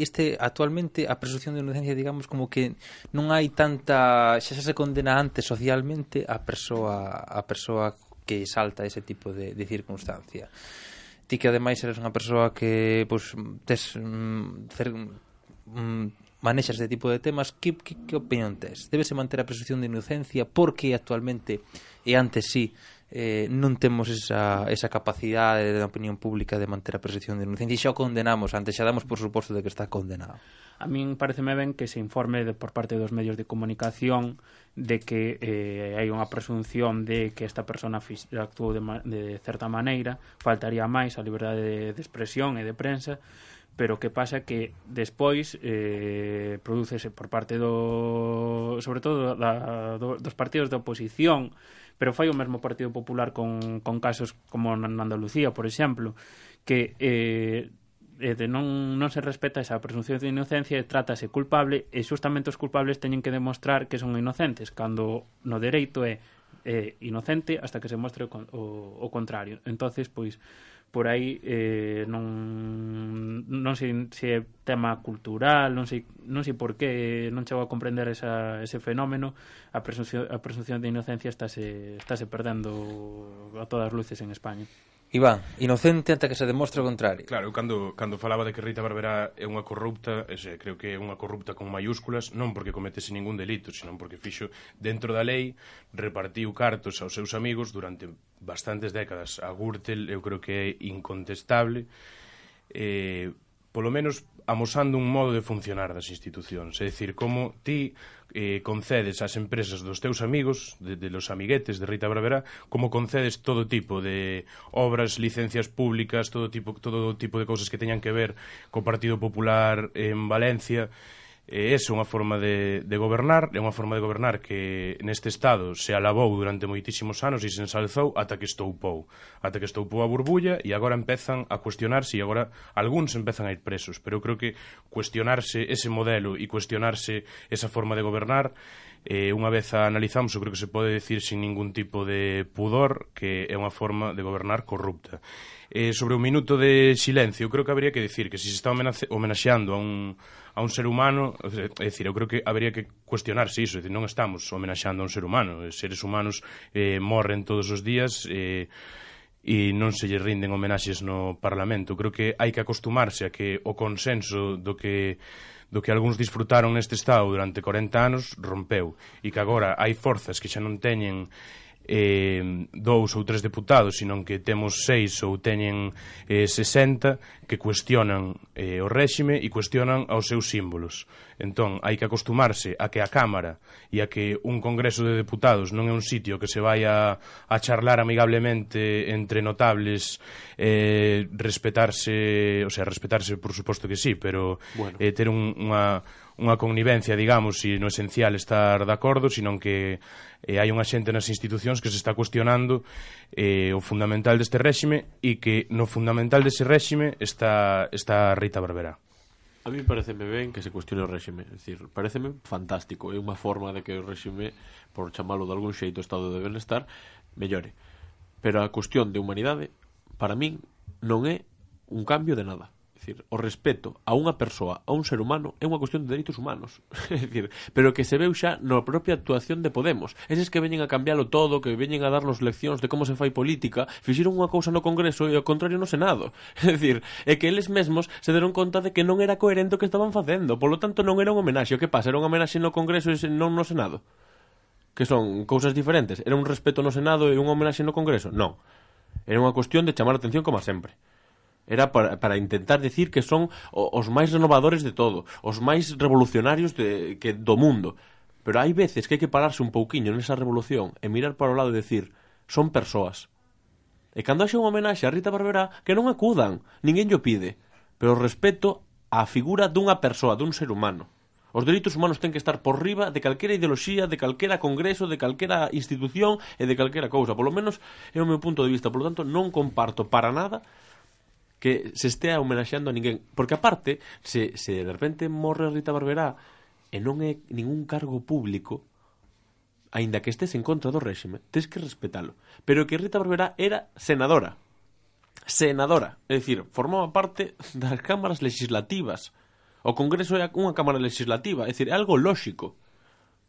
este actualmente a presunción de inocencia, digamos, como que non hai tanta, xa, xa se condena antes socialmente a persoa a persoa que salta ese tipo de, de circunstancia. Ti que ademais eres unha persoa que pois tes mm, cer, mm, manexas este tipo de temas, que, que, que opinión tes? Debese manter a presunción de inocencia porque actualmente e antes sí eh, non temos esa, esa capacidade da opinión pública de manter a percepción de inocencia e xa o condenamos, antes xa damos por suposto de que está condenado. A min pareceme ben que se informe de, por parte dos medios de comunicación de que eh, hai unha presunción de que esta persona actuou de, de certa maneira, faltaría máis a liberdade de, de expresión e de prensa, pero que pasa que despois eh, prodúcese por parte do sobre todo da, do, dos partidos de oposición pero fai o mesmo Partido Popular con, con casos como en Andalucía, por exemplo, que eh, de non, non se respeta esa presunción de inocencia e trátase culpable e justamente os culpables teñen que demostrar que son inocentes, cando no dereito é eh, inocente hasta que se mostre o, o, o contrario. Entonces, pois, por aí eh, non, non sei se é tema cultural, non sei, non sei por que eh, non chego a comprender esa, ese fenómeno, a presunción, a presunción de inocencia estáse, estáse perdendo a todas luces en España. Iván, inocente ata que se demostre o contrario. Claro, eu cando, cando falaba de que Rita Barberá é unha corrupta, ese, creo que é unha corrupta con mayúsculas, non porque cometese ningún delito, senón porque fixo dentro da lei, repartiu cartos aos seus amigos durante bastantes décadas. A Gürtel eu creo que é incontestable, eh, polo menos amosando un modo de funcionar das institucións, é dicir, como ti eh, concedes ás empresas dos teus amigos, de, de los amiguetes de Rita Barberá, como concedes todo tipo de obras, licencias públicas, todo tipo todo tipo de cousas que teñan que ver co Partido Popular en Valencia, E esa é unha forma de, de gobernar, é unha forma de gobernar que neste Estado se alabou durante moitísimos anos e se ensalzou ata que estoupou. Ata que estoupou a burbulla e agora empezan a cuestionarse e agora algúns empezan a ir presos. Pero eu creo que cuestionarse ese modelo e cuestionarse esa forma de gobernar Eh, unha vez a analizamos, eu creo que se pode decir sin ningún tipo de pudor que é unha forma de gobernar corrupta. Eh, sobre un minuto de silencio, eu creo que habría que decir que se se está homenaxeando a un, a un ser humano, é dicir, eu creo que habría que cuestionarse iso, é dicir, non estamos homenaxeando a un ser humano, os seres humanos eh, morren todos os días, eh, e non se lle rinden homenaxes no Parlamento. Creo que hai que acostumarse a que o consenso do que do que algúns disfrutaron neste Estado durante 40 anos rompeu e que agora hai forzas que xa non teñen eh, dous ou tres deputados, senón que temos seis ou teñen eh, 60 que cuestionan eh, o réxime e cuestionan aos seus símbolos. Entón, hai que acostumarse a que a Cámara e a que un Congreso de Deputados non é un sitio que se vai a, a charlar amigablemente entre notables eh, respetarse, o sea, respetarse por suposto que sí, pero bueno. eh, ter un, unha unha connivencia, digamos, e no esencial estar de acordo, senón que eh, hai unha xente nas institucións que se está cuestionando eh, o fundamental deste réxime e que no fundamental dese réxime está, está Rita Barberá. A mí pareceme ben que se cuestione o réxime, é dicir, pareceme fantástico, é unha forma de que o réxime, por chamalo de algún xeito estado de benestar, mellore. Pero a cuestión de humanidade, para min, non é un cambio de nada Decir, o respeto a unha persoa, a un ser humano, é unha cuestión de dereitos humanos. é decir, pero que se veu xa na propia actuación de Podemos. Eses que veñen a cambiálo todo, que veñen a darnos leccións de como se fai política, fixeron unha cousa no Congreso e ao contrario no Senado. é dicir, é que eles mesmos se deron conta de que non era coherente o que estaban facendo, polo tanto non era un homenaxe. O que pasa? Era un homenaxe no Congreso e non no Senado. Que son cousas diferentes. Era un respeto no Senado e un homenaxe no Congreso? Non. Era unha cuestión de chamar a atención como sempre era para, para intentar decir que son os máis renovadores de todo, os máis revolucionarios de, que do mundo. Pero hai veces que hai que pararse un pouquiño nesa revolución e mirar para o lado e decir, son persoas. E cando haxe un homenaxe a Rita Barberá, que non acudan, ninguén llo pide, pero respeto á figura dunha persoa, dun ser humano. Os dereitos humanos ten que estar por riba de calquera ideoloxía, de calquera congreso, de calquera institución e de calquera cousa. Polo menos é o meu punto de vista. Por lo tanto, non comparto para nada que se estea homenaxeando a ninguén. Porque aparte, se, se de repente morre Rita Barberá e non é ningún cargo público, aínda que estés en contra do réxime, tens que respetalo. Pero que Rita Barberá era senadora. Senadora. É dicir, formaba parte das cámaras legislativas. O Congreso é unha cámara legislativa. É dicir, é algo lóxico.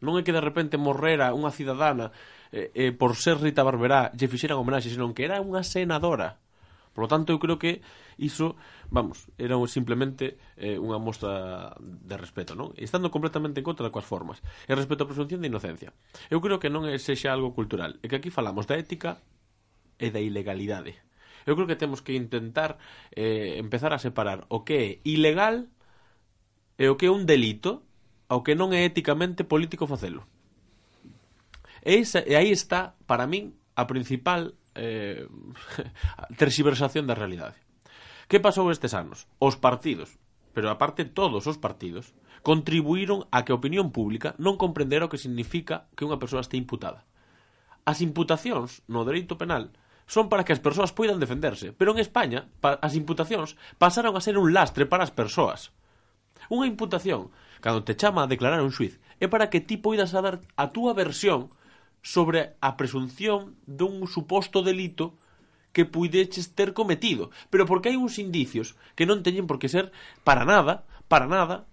Non é que de repente morrera unha cidadana eh, eh, por ser Rita Barberá lle fixeran homenaxe, senón que era unha senadora. Por lo tanto, eu creo que iso, vamos, era un, simplemente eh, unha mostra de respeto, non? Estando completamente en contra de coas formas. E respecto á presunción de inocencia. Eu creo que non é sexa algo cultural. É que aquí falamos da ética e da ilegalidade. Eu creo que temos que intentar eh, empezar a separar o que é ilegal e o que é un delito ao que non é éticamente político facelo. E, esa, e aí está, para min, a principal eh, tersiversación da realidade. Que pasou estes anos? Os partidos, pero aparte todos os partidos, contribuíron a que a opinión pública non comprendera o que significa que unha persoa este imputada. As imputacións no dereito penal son para que as persoas poidan defenderse, pero en España as imputacións pasaron a ser un lastre para as persoas. Unha imputación, cando te chama a declarar un xuiz, é para que ti poidas a dar a túa versión sobre a presunción dun suposto delito que puideches ter cometido, pero porque hai uns indicios que non teñen por que ser para nada, para nada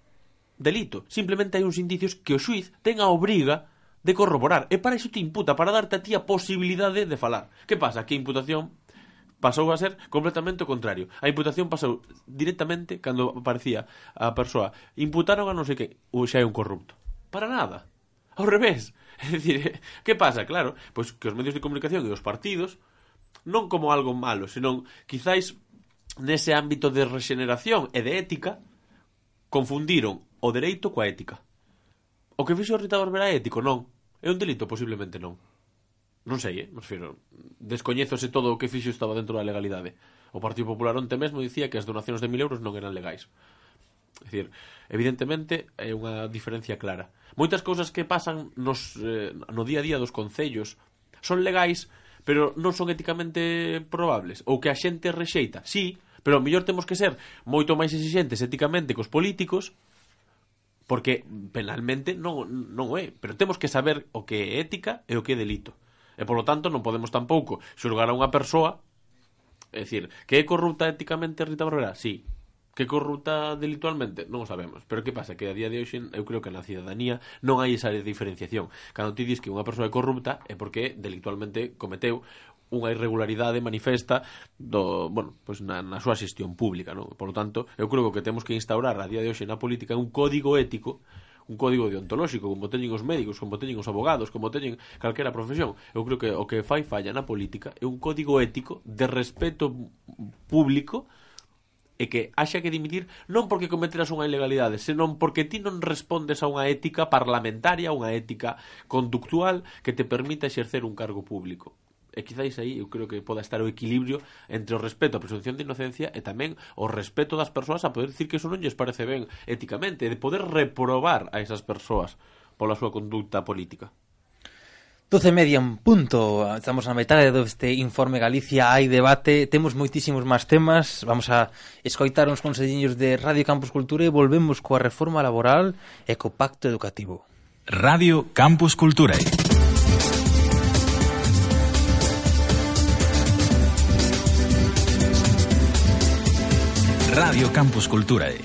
delito. Simplemente hai uns indicios que o xuiz ten a obriga de corroborar. E para iso te imputa, para darte a ti a posibilidade de falar. Que pasa? Que a imputación pasou a ser completamente o contrario. A imputación pasou directamente cando aparecía a persoa. Imputaron a non sei que, ou xa é un corrupto. Para nada. Ao revés. É dicir, que pasa? Claro, pois que os medios de comunicación e os partidos non como algo malo, senón quizáis nese ámbito de rexeneración e de ética confundiron o dereito coa ética. O que fixo Rita Barberá é ético, non. É un delito, posiblemente non. Non sei, eh? Me refiro, descoñézose todo o que fixo estaba dentro da legalidade. O Partido Popular onte mesmo dicía que as donacións de 1000 euros non eran legais. É dicir, evidentemente é unha diferencia clara. Moitas cousas que pasan nos, eh, no día a día dos concellos son legais, pero non son éticamente probables. Ou que a xente rexeita, sí, pero ao mellor temos que ser moito máis exigentes éticamente cos políticos porque penalmente non, non é, pero temos que saber o que é ética e o que é delito. E polo tanto non podemos tampouco xulgar a unha persoa, é dicir, que é corrupta éticamente Rita Barberá? Sí, Que corrupta delitualmente? Non o sabemos. Pero que pasa? Que a día de hoxe eu creo que na cidadanía non hai esa diferenciación. Cando ti dis que unha persoa é corrupta é porque delitualmente cometeu unha irregularidade manifesta do, bueno, pois na, na súa xestión pública, non? Por lo tanto, eu creo que temos que instaurar a día de hoxe na política un código ético un código deontolóxico, como teñen os médicos, como teñen os abogados, como teñen calquera profesión. Eu creo que o que fai falla na política é un código ético de respeto público e que haxa que dimitir non porque cometeras unha ilegalidade, senón porque ti non respondes a unha ética parlamentaria, unha ética conductual que te permita exercer un cargo público. E quizáis aí eu creo que poda estar o equilibrio entre o respeto á presunción de inocencia e tamén o respeto das persoas a poder dicir que eso non lles parece ben éticamente, e de poder reprobar a esas persoas pola súa conducta política. 12 media en punto, estamos na metade deste informe Galicia, hai debate, temos moitísimos máis temas, vamos a escoitar uns conselliños de Radio Campus Cultura e volvemos coa reforma laboral e co pacto educativo. Radio Campus Cultura. Radio Campus Culturae.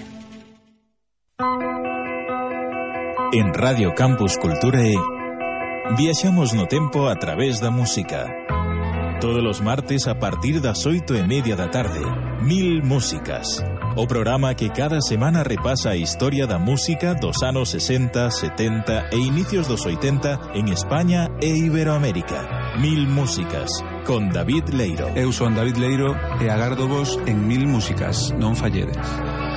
En Radio Campus Culturae Viaxamos no tempo a través da música. Todos os martes a partir das oito e media da tarde, Mil Músicas. O programa que cada semana repasa a historia da música dos anos 60, 70 e inicios dos 80 en España e Iberoamérica. Mil Músicas, con David Leiro. Eu son David Leiro e agardo vos en Mil Músicas, non falledes.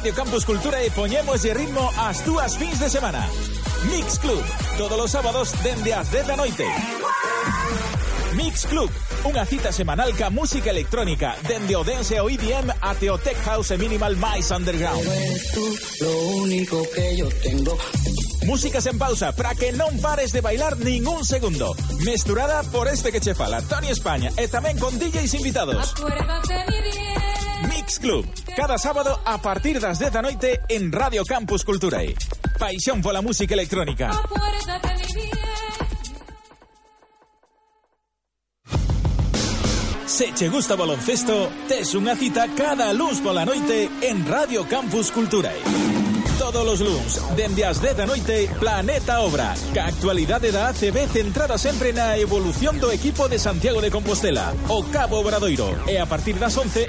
Radio Campus Cultura e poñemos de ritmo as túas fins de semana. Mix Club, todos os sábados dende as 10 da noite. Mix Club, unha cita semanal ca música electrónica, dende o dance e o EDM até o tech house e minimal máis underground. lo único que yo tengo. Músicas en pausa para que non pares de bailar ningún segundo. Mesturada por este que che fala, Tony España, e tamén con DJs invitados. Mix Club, cada sábado a partir das 10 da noite en Radio Campus Culturae. Paixón pola música electrónica. Se che gusta baloncesto, tes unha cita cada luns pola noite en Radio Campus Culturae todos los luns, dende as 10 da noite, Planeta Obra. Ca actualidade da ACB centrada sempre na evolución do equipo de Santiago de Compostela, o Cabo Obradoiro. E a partir das 11,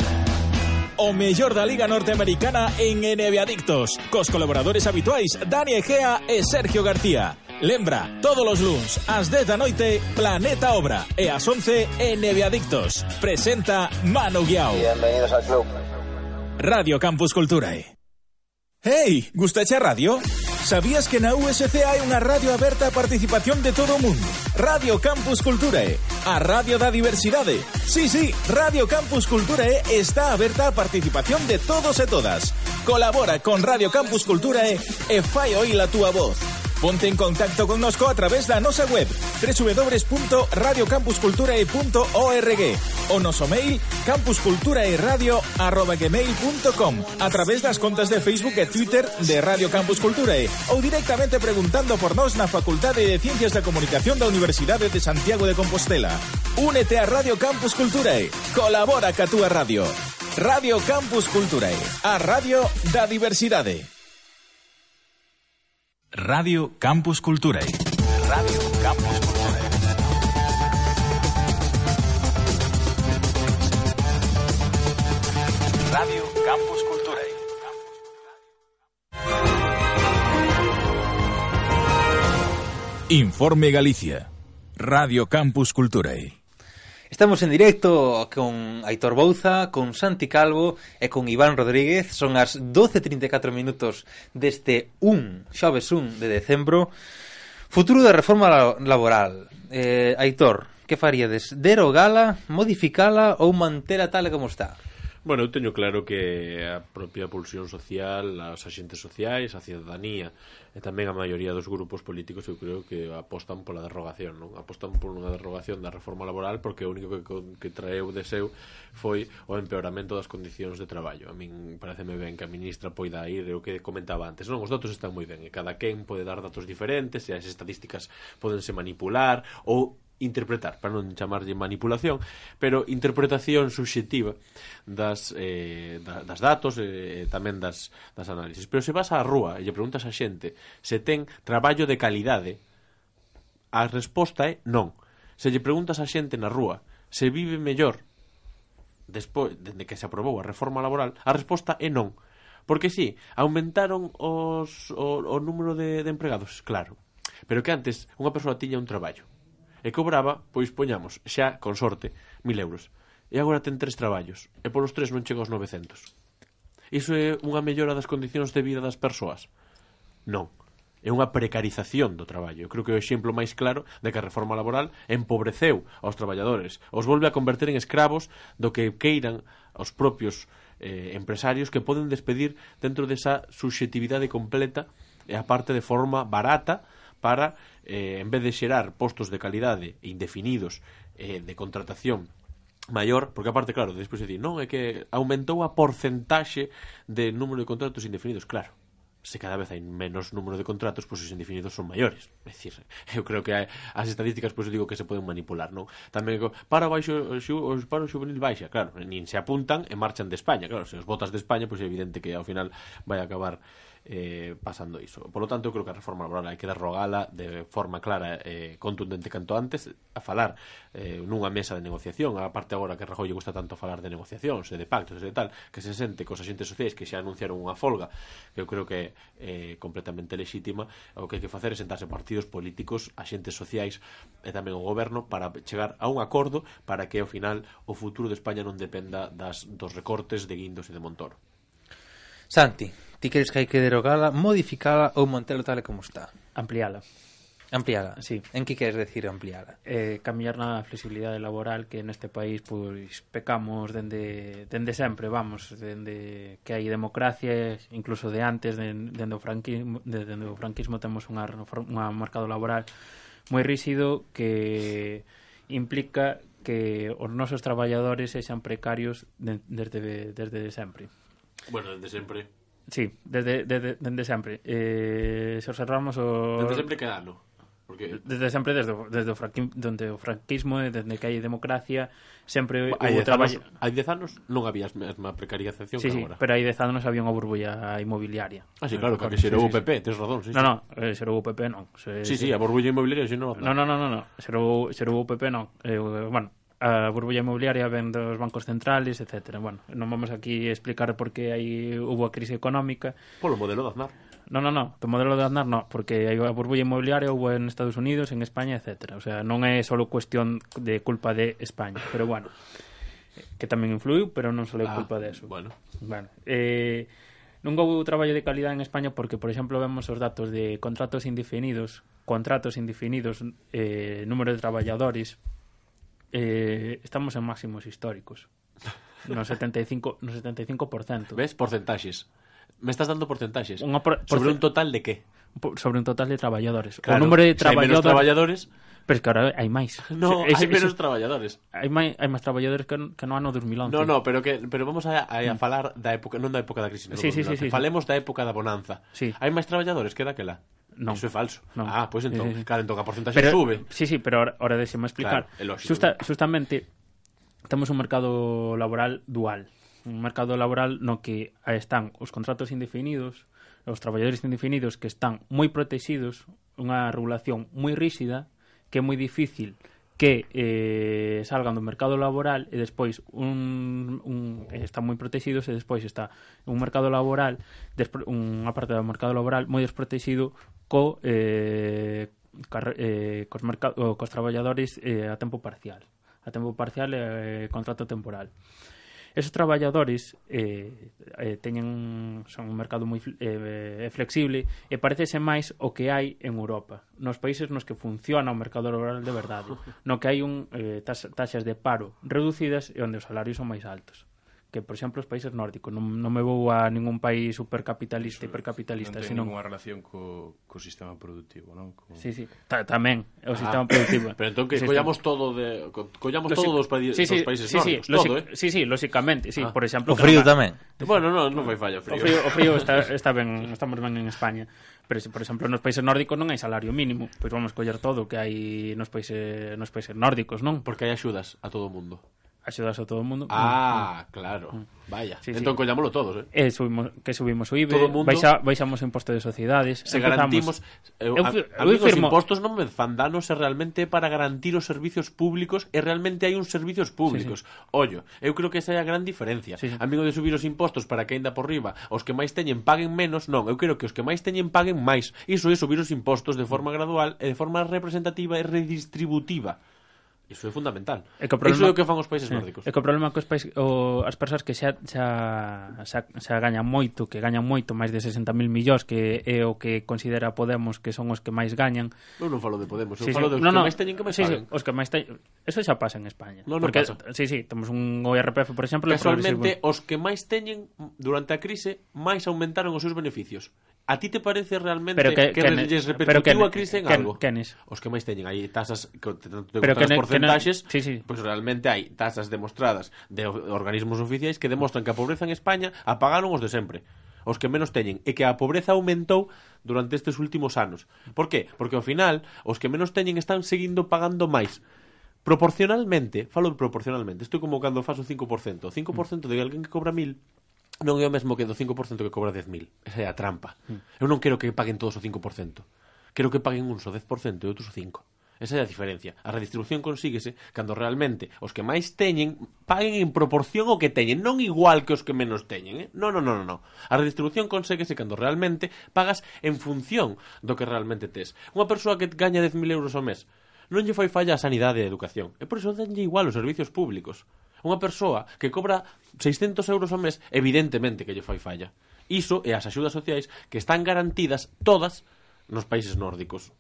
o mellor da Liga Norteamericana en NBA Adictos. Cos colaboradores habituais Dani Egea e Sergio García. Lembra, todos os luns, ás 10 da noite, Planeta Obra, e ás 11, NBA Adictos. Presenta Manu Guiao. Bienvenidos al club. Radio Campus Culturae. Hey, gustache a radio? Sabías que na USC hai unha radio aberta a participación de todo mundo? Radio Campus Culturae, a radio da diversidade. Sí, sí, Radio Campus Culturae está aberta a participación de todos e todas. Colabora con Radio Campus Culturae e fai oír a túa voz. Ponte en contacto con nosco a través da nosa web www.radiocampusculturae.org o noso mail campusculturaeradio.gmail.com a través das contas de Facebook e Twitter de Radio Campus Culturae ou directamente preguntando por nós na Facultade de Ciencias da Comunicación da Universidade de Santiago de Compostela. Únete a Radio Campus Culturae. Colabora ca túa radio. Radio Campus Culturae, a radio da diversidade. Radio Campus Culturae. Radio Campus Culturae. Radio Campus Culturae. Informe Galicia. Radio Campus Culturae. Estamos en directo con Aitor Bouza, con Santi Calvo e con Iván Rodríguez. Son as 12.34 minutos deste 1, xoves 1 de decembro. Futuro da reforma laboral. Eh, Aitor, que faríades? Derogala, modificala ou mantela tal como está? Bueno, eu teño claro que a propia pulsión social, as axentes sociais, a cidadanía e tamén a maioría dos grupos políticos eu creo que apostan pola derrogación, non? Apostan por unha derrogación da reforma laboral porque o único que, que traeu de seu foi o empeoramento das condicións de traballo. A min pareceme ben que a ministra poida ir, o que comentaba antes, non? Os datos están moi ben e cada quen pode dar datos diferentes e as estadísticas podense manipular ou interpretar, para non chamarlle manipulación, pero interpretación subxectiva das, eh, da, das datos eh, e eh, tamén das, das análisis. Pero se vas á rúa e lle preguntas a xente se ten traballo de calidade, a resposta é non. Se lle preguntas a xente na rúa se vive mellor despois dende que se aprobou a reforma laboral, a resposta é non. Porque sí, aumentaron os, o, o número de, de empregados, claro. Pero que antes unha persoa tiña un traballo e cobraba, pois poñamos, xa con sorte, mil euros. E agora ten tres traballos, e polos tres non chega aos 900. Iso é unha mellora das condicións de vida das persoas? Non. É unha precarización do traballo. Eu creo que é o exemplo máis claro de que a reforma laboral empobreceu aos traballadores, os volve a converter en escravos do que queiran os propios eh, empresarios que poden despedir dentro desa subxetividade completa e aparte de forma barata para, eh, en vez de xerar postos de calidade indefinidos eh, de contratación maior, porque aparte, claro, despois dicir, non, é que aumentou a porcentaxe de número de contratos indefinidos, claro, se cada vez hai menos número de contratos, pois os indefinidos son maiores. É dicir, eu creo que hai, as estadísticas, pois digo que se poden manipular, non? Tamén para o baixo, os paro xuvenil baixa, claro, nin se apuntan e marchan de España, claro, se os botas de España, pois é evidente que ao final vai acabar eh, pasando iso. Por lo tanto, eu creo que a reforma laboral hai que derrogala de forma clara e eh, contundente canto antes a falar eh, nunha mesa de negociación. A parte agora que a Rajoy lle gusta tanto falar de negociacións, e de pactos e de tal, que se sente cos agentes sociais que xa anunciaron unha folga que eu creo que é eh, completamente lexítima. O que hai que facer é sentarse partidos políticos, agentes sociais e tamén o goberno para chegar a un acordo para que ao final o futuro de España non dependa das, dos recortes de Guindos e de Montoro. Santi, Ti crees que hai que derogala, modificala ou mantelo tal e como está? Ampliala. Ampliala? Sí. En que queres decir ampliala? Eh, cambiar na flexibilidade laboral que neste país pois pecamos dende, dende sempre, vamos, dende que hai democracia, incluso de antes, dende, dende o franquismo, dende o franquismo temos unha, unha mercado laboral moi rígido que implica que os nosos traballadores sexan precarios de, desde, desde sempre. Bueno, desde sempre Sí, desde, desde, desde sempre. Eh, se observamos o... Desde sempre que ano? Porque... Desde sempre, desde, desde o franquismo, donde o franquismo, eh, desde que hai democracia, sempre hai hubo traballo... Hai dez anos non había a mesma precarización sí, que sí, agora. pero hai dez anos había unha burbulla inmobiliaria. Ah, sí, claro, que, que xerou sí, o PP, sí. tens razón. Sí, no, sí. no, eh, xerou o PP non. Se, sí, sí, a burbulla inmobiliaria xerou... Non, non, non, non, no. xerou, xerou o PP non. Eh, bueno, a burbulla inmobiliaria ven dos bancos centrales, etc. Bueno, non vamos aquí explicar por que aí hubo a crise económica. Polo modelo de Aznar. No, no, no, do modelo de Aznar no, porque a burbulla inmobiliaria houve en Estados Unidos, en España, etc. O sea, non é só cuestión de culpa de España, pero bueno, que tamén influiu, pero non só é ah, culpa de eso. Bueno. Bueno, eh, non houve traballo de calidad en España porque, por exemplo, vemos os datos de contratos indefinidos, contratos indefinidos, eh, número de traballadores, eh, estamos en máximos históricos. No 75, no 75%. Ves? Porcentaxes. Me estás dando porcentaxes. Unha por, sobre un total de que? Sobre un total de traballadores. Claro, o número de traballadores... Si traballadores... Pero es que ahora hai máis. No, es, hai menos es, traballadores. Hai máis, hai máis traballadores que, que no ano 2011. No, no, pero que pero vamos a, a, a falar da época, non da época da crise, sí, sí, sí, sí, falemos da época da bonanza. Sí. Hai máis traballadores que daquela. Non. Iso é falso. Non. Ah, pois entón, sí, sí. claro, entón a porcentaxe pero, sube. Sí, sí, pero ahora, ahora deixeme explicar. Claro, Justa, justamente, temos un mercado laboral dual. Un mercado laboral no que están os contratos indefinidos, os traballadores indefinidos que están moi protegidos, unha regulación moi ríxida, que é moi difícil que eh, salgan do mercado laboral e despois un, un están moi protegidos e despois está un mercado laboral despre, unha parte do mercado laboral moi desprotegido co, eh, car, eh, cos, mercado, cos traballadores eh, a tempo parcial a tempo parcial e eh, contrato temporal esos traballadores eh, eh, teñen son un mercado moi eh, flexible e parecese máis o que hai en Europa, nos países nos que funciona o mercado laboral de verdade, no que hai un eh, taxas de paro reducidas e onde os salarios son máis altos que, por exemplo, os países nórdicos. Non, non me vou a ningún país supercapitalista, hipercapitalista. Non ten sino... ninguna relación co, co sistema productivo, non? Co... Sí, sí. Ta, tamén, o ah, sistema productivo. Pero entón que collamos todo de collamos Logic... todos os pa... sí, sí, dos países sí, nórdicos, sí, todo, eh? Sí, sí, lóxicamente, sí, ah. por exemplo, o frío tamén. Bueno, non, non vai falla o frío. O frío, o frío está, está ben, estamos ben en España. Pero, se, por exemplo, nos países nórdicos non hai salario mínimo, pois vamos coller todo o que hai nos países nos países nórdicos, non? Porque hai axudas a todo o mundo axudas a todo o mundo. Ah, claro. Vaya. Sí, entón sí. collámolo todos, eh? eh subimos, que subimos o IBE, todo mundo... baixa, baixamos o imposto de sociedades. Se eh, Empezamos. garantimos... Eu, eu, a, a eu mí firmo... os impostos non me fandanos é realmente para garantir os servicios públicos e realmente hai uns servicios públicos. Sí, sí. Ollo, eu creo que esa é a gran diferencia. Sí, sí. Amigo de subir os impostos para que ainda por riba os que máis teñen paguen menos, non, eu quero que os que máis teñen paguen máis. Iso é subir os impostos de forma gradual e de forma representativa e redistributiva. Iso é fundamental. É que problema, Iso é o que fan os países sí. nórdicos. É que o problema cos países, o, as persoas que xa, xa, xa, xa gañan moito, que gañan moito, máis de 60.000 millóns, que é o que considera Podemos que son os que máis gañan. Eu non falo de Podemos, eu sí, falo sí. dos no, que no. máis teñen que máis sí, paguen. Sí, os que máis teñen... Eso xa pasa en España. No, no Porque, pasa. Sí, sí, temos un IRPF, por exemplo... Casualmente, os que máis teñen durante a crise, máis aumentaron os seus beneficios. A ti te parece realmente pero que, que, que lles repercutiu que, a crise en que, algo? Quenes? Os que máis teñen aí tasas que te pero que, ne, porcentaxes, no, sí, sí. pois pues realmente hai tasas demostradas de organismos oficiais que demostran que a pobreza en España apagaron os de sempre os que menos teñen e que a pobreza aumentou durante estes últimos anos. Por qué? Porque ao final os que menos teñen están seguindo pagando máis. Proporcionalmente, falo proporcionalmente, estou como cando faz o 5%, o 5% de alguén que cobra 1000 non é o mesmo que do 5% que cobra 10.000. Esa é a trampa. Hmm. Eu non quero que paguen todos o 5%. Quero que paguen uns o 10% e outros o 5%. Esa é a diferencia. A redistribución consíguese cando realmente os que máis teñen paguen en proporción ao que teñen, non igual que os que menos teñen, eh? Non, non, non, non. A redistribución conséguese cando realmente pagas en función do que realmente tes. Unha persoa que gaña 10.000 euros ao mes non lle fai falla a sanidade e a educación. E por iso danlle igual os servicios públicos. Unha persoa que cobra 600 euros ao mes, evidentemente que lle fai falla. Iso e as axudas sociais que están garantidas todas nos países nórdicos.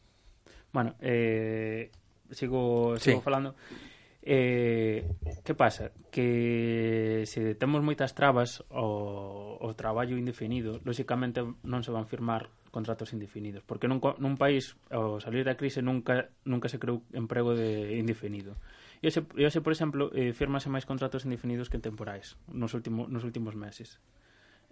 Bueno, eh, sigo, sigo sí. falando. Eh, que pasa? Que se temos moitas trabas ao, ao traballo indefinido, lóxicamente non se van firmar contratos indefinidos, porque nun, nun país ao salir da crise nunca nunca se creou emprego de indefinido. E hoxe, e hoxe por exemplo, eh, firmase máis contratos indefinidos que temporais nos, último, nos últimos meses.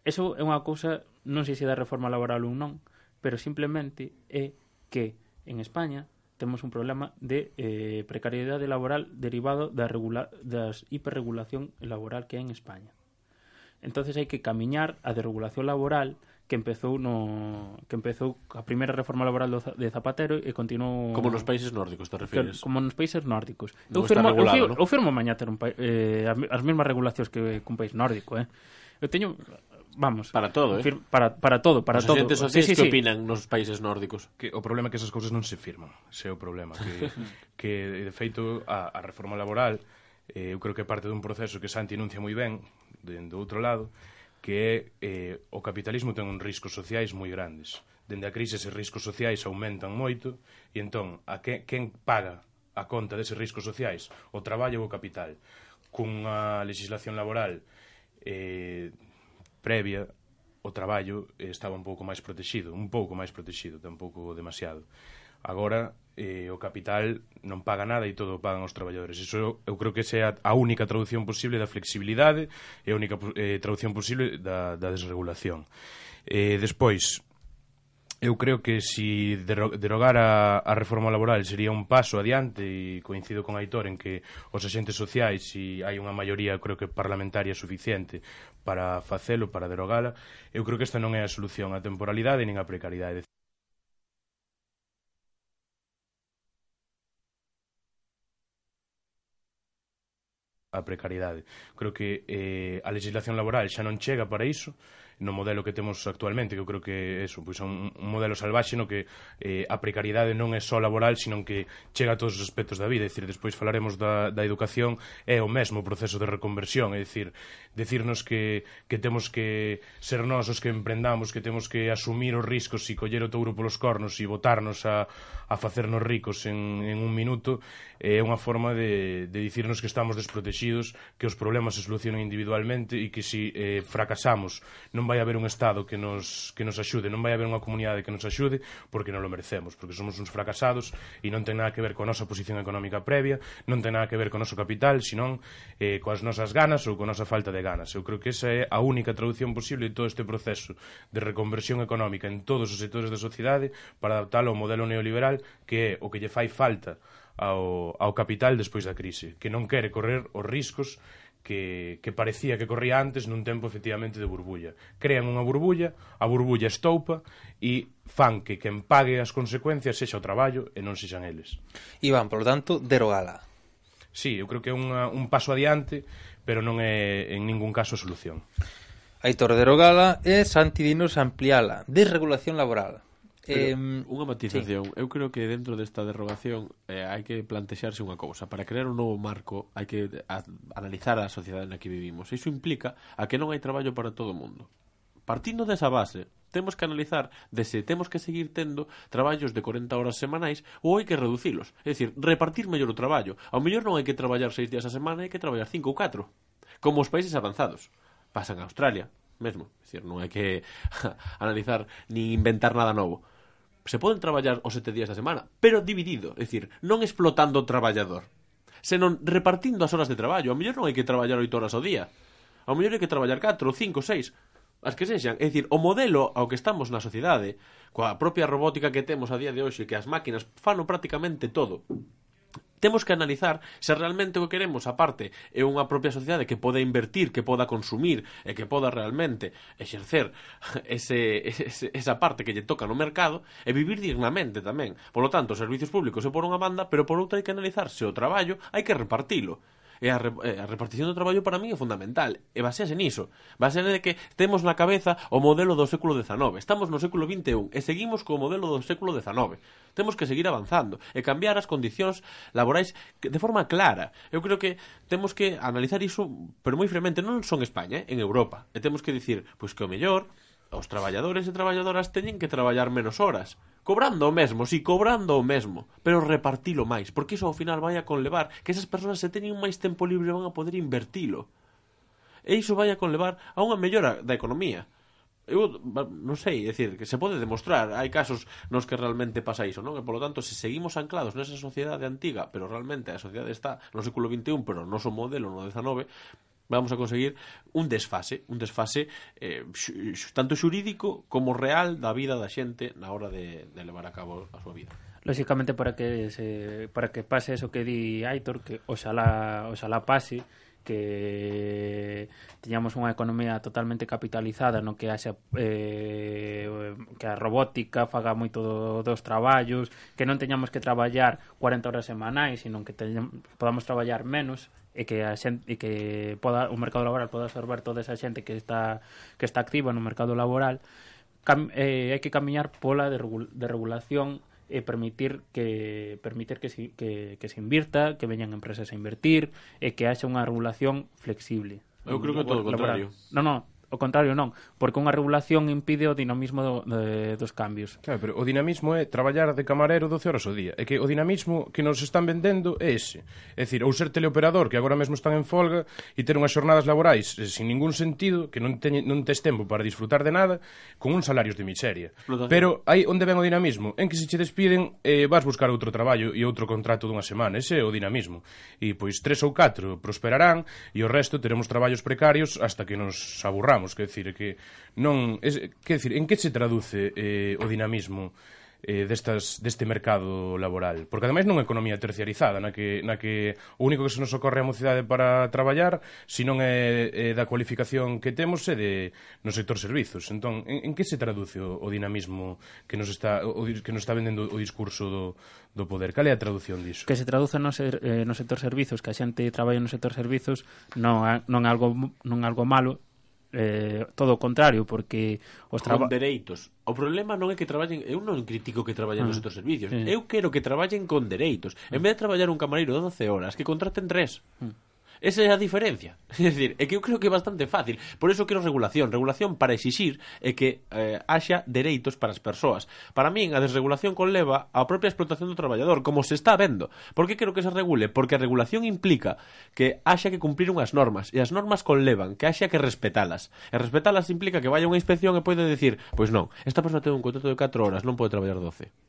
Eso é unha cousa, non sei se da reforma laboral ou non, pero simplemente é que en España temos un problema de eh, precariedade laboral derivado da regula das hiperregulación laboral que hai en España. Entonces hai que camiñar a desregulación laboral que empezou no que empezou a primeira reforma laboral de Zapatero e continuou Como nos países nórdicos, te refires? Como nos países nórdicos. Non eu firmo regulado, eu, firmo, ¿no? eu firmo mañá ter un pa, eh, as mesmas regulacións que cun país nórdico, eh. Eu teño Vamos. Para todo, eh? Fir para, para todo, para Os todo. Os sociais sí, sí, que sí. opinan nos países nórdicos? Que o problema é que esas cousas non se firman. Ese é o problema. Que, que de feito, a, a reforma laboral eh, eu creo que parte dun proceso que Santi enuncia moi ben, de, do outro lado, que é eh, o capitalismo ten uns riscos sociais moi grandes. Dende a crise eses riscos sociais aumentan moito e entón a que, quen paga a conta deses riscos sociais? O traballo ou o capital. Cunha legislación laboral eh, previa o traballo estaba un pouco máis protegido, un pouco máis protegido, tampouco demasiado. Agora eh, o capital non paga nada e todo pagan os traballadores. Iso eu creo que é a única traducción posible da flexibilidade e a única eh, traducción posible da, da desregulación. Eh, despois, eu creo que si derogar a, a reforma laboral sería un paso adiante e coincido con Aitor en que os axentes sociais, se si hai unha maioría creo que parlamentaria suficiente para facelo, para derogala, eu creo que esta non é a solución a temporalidade nin a precariedade. a precariedade. Creo que eh, a legislación laboral xa non chega para iso, no modelo que temos actualmente, que eu creo que é eso, pois é un, un modelo salvaxe no que eh, a precariedade non é só laboral, senón que chega a todos os aspectos da vida, é dicir, despois falaremos da, da educación, é o mesmo proceso de reconversión, é dicir, decirnos que, que temos que ser nós os que emprendamos, que temos que asumir os riscos e coller o touro polos cornos e botarnos a, a facernos ricos en, en un minuto é unha forma de, de dicirnos que estamos desprotegidos, que os problemas se solucionan individualmente e que se si, eh, fracasamos non vai haber un Estado que nos, que nos axude, non vai haber unha comunidade que nos axude porque non lo merecemos, porque somos uns fracasados e non ten nada que ver con a nosa posición económica previa, non ten nada que ver con o noso capital, senón eh, coas nosas ganas ou con a nosa falta de ganas. Eu creo que esa é a única traducción posible de todo este proceso de reconversión económica en todos os sectores da sociedade para adaptalo ao modelo neoliberal que é o que lle fai falta ao, ao capital despois da crise, que non quere correr os riscos que, que parecía que corría antes nun tempo efectivamente de burbulla. Crean unha burbulla, a burbulla estoupa e fan que quen pague as consecuencias sexa o traballo e non sexan eles. Iván, por tanto, derogala. Sí, eu creo que é unha, un paso adiante, pero non é en ningún caso solución. Aitor derogala e Santi Dinos ampliala. Desregulación laboral. Pero, eh, unha matización, sí. eu creo que dentro desta derrogación eh, hai que plantexarse unha cousa, para crear un novo marco hai que a, analizar a sociedade na que vivimos. Iso implica a que non hai traballo para todo o mundo. Partindo desa base, temos que analizar de se temos que seguir tendo traballos de 40 horas semanais ou hai que reducilos. É dicir, repartir mellor o traballo. Ao mellor non hai que traballar seis días a semana, hai que traballar cinco ou catro. Como os países avanzados. Pasan a Australia, mesmo. É dicir, non hai que analizar ni inventar nada novo. Se poden traballar os sete días da semana, pero dividido, é dicir, non explotando o traballador, senón repartindo as horas de traballo. A mellor non hai que traballar oito horas ao día. A mellor hai que traballar 4, 5, 6, as que sexan. É dicir, o modelo ao que estamos na sociedade, coa propia robótica que temos a día de hoxe, que as máquinas fano prácticamente todo, temos que analizar se realmente o que queremos aparte é unha propia sociedade que poda invertir, que poda consumir e que poda realmente exercer ese, ese, esa parte que lle toca no mercado e vivir dignamente tamén. Por lo tanto, os servicios públicos é por unha banda, pero por outra hai que analizar se o traballo hai que repartilo E a, re, a repartición do traballo para mí é fundamental. E basease niso. Basease de que temos na cabeza o modelo do século XIX. Estamos no século XXI e seguimos co modelo do século XIX. Temos que seguir avanzando e cambiar as condicións laborais de forma clara. Eu creo que temos que analizar iso, pero moi fremente, non son España, eh, en Europa. E temos que dicir, pois que o mellor os traballadores e traballadoras teñen que traballar menos horas cobrando o mesmo, si sí, cobrando o mesmo, pero repartilo máis, porque iso ao final vai a conlevar que esas persoas se teñen máis tempo libre van a poder invertilo. E iso vai a conlevar a unha mellora da economía. Eu non sei, decir, que se pode demostrar, hai casos nos que realmente pasa iso, non? E polo tanto, se seguimos anclados nesa sociedade antiga, pero realmente a sociedade está no século XXI, pero o noso modelo no XIX, vamos a conseguir un desfase, un desfase eh, tanto xurídico como real da vida da xente na hora de, de levar a cabo a súa vida. Lóxicamente para que se, para que pase eso que di Aitor, que oxalá, oxalá pase, que teñamos unha economía totalmente capitalizada no que haxa eh, que a robótica faga moito do, dos traballos que non teñamos que traballar 40 horas semanais sino que teñamos, podamos traballar menos e que a xente e que poda o mercado laboral poda absorber toda esa xente que está que está activa no mercado laboral, cam, eh, hai que camiñar pola de regulación e permitir que permitir que se, que, que se invirta, que veñan empresas a invertir e que haxa unha regulación flexible. Eu creo que todo o contrario. Non, non, o contrario non, porque unha regulación impide o dinamismo do, de, dos cambios. Claro, pero o dinamismo é traballar de camarero 12 horas ao día, é que o dinamismo que nos están vendendo é ese. É dicir, ou ser teleoperador, que agora mesmo están en folga, e ter unhas xornadas laborais eh, sin ningún sentido, que non, teñe, non tes tempo para disfrutar de nada, con uns salarios de miseria. Explotación. Pero aí onde ven o dinamismo, en que se che despiden, eh, vas buscar outro traballo e outro contrato dunha semana, ese é o dinamismo. E pois tres ou catro prosperarán e o resto teremos traballos precarios hasta que nos aburramos vamos, quer decir, que non, es, quer decir, en que se traduce eh, o dinamismo eh, destas, deste mercado laboral? Porque ademais non é economía terciarizada na que, na que o único que se nos ocorre a mocidade para traballar se non é, é da cualificación que temos é de, no sector servizos. Entón, en, en que se traduce o, o dinamismo que nos está, o, que nos está vendendo o discurso do, do poder? Cal é a traducción diso? que se traduce no, ser, eh, no sector servizos que a xente traballa no sector servizos non, non, algo, non algo malo eh, todo o contrario porque os traba... con dereitos. O problema non é que traballen, eu non critico que traballen ah, nos outros servicios. Sí. Eu quero que traballen con dereitos. Ah. En vez de traballar un camareiro 12 horas, que contraten tres. Ah. Esa é a diferencia. É dicir, é que eu creo que é bastante fácil. Por eso quero regulación. Regulación para exixir é que eh, haxa dereitos para as persoas. Para min, a desregulación conleva a propia explotación do traballador, como se está vendo. Por que quero que se regule? Porque a regulación implica que haxa que cumplir unhas normas. E as normas conlevan que haxa que respetalas. E respetalas implica que vaya unha inspección e pode decir, pois non, esta persoa ten un contrato de 4 horas, non pode traballar 12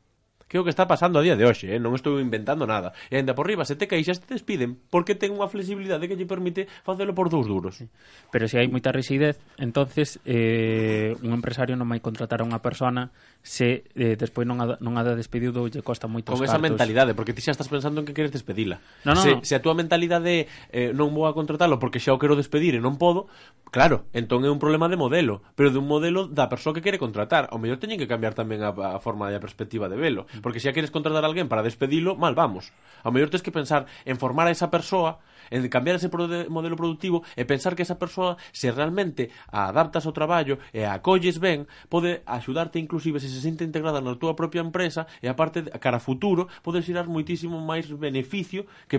que é o que está pasando a día de hoxe, eh? non estou inventando nada. E ainda por riba, se te queixas, te despiden, porque ten unha flexibilidade que lle permite facelo por dous duros. Pero se hai moita rixidez, entonces eh, un empresario non vai contratar a unha persona se eh, despois non a, non a da despedido lle costa moito Con esa cartos. mentalidade, porque ti xa estás pensando en que queres despedila. No, no, se, no. se a túa mentalidade é eh, non vou a contratalo porque xa o quero despedir e non podo, claro, entón é un problema de modelo, pero de un modelo da persoa que quere contratar. O mellor teñen que cambiar tamén a, a forma e a perspectiva de velo, porque se xa queres contratar a alguén para despedilo, mal vamos. Ao mellor tens que pensar en formar a esa persoa en cambiar ese modelo productivo e pensar que esa persoa se realmente a adaptas ao traballo e a acolles ben, pode axudarte inclusive se se sente integrada na túa propia empresa e aparte cara a futuro podes xerar moitísimo máis beneficio que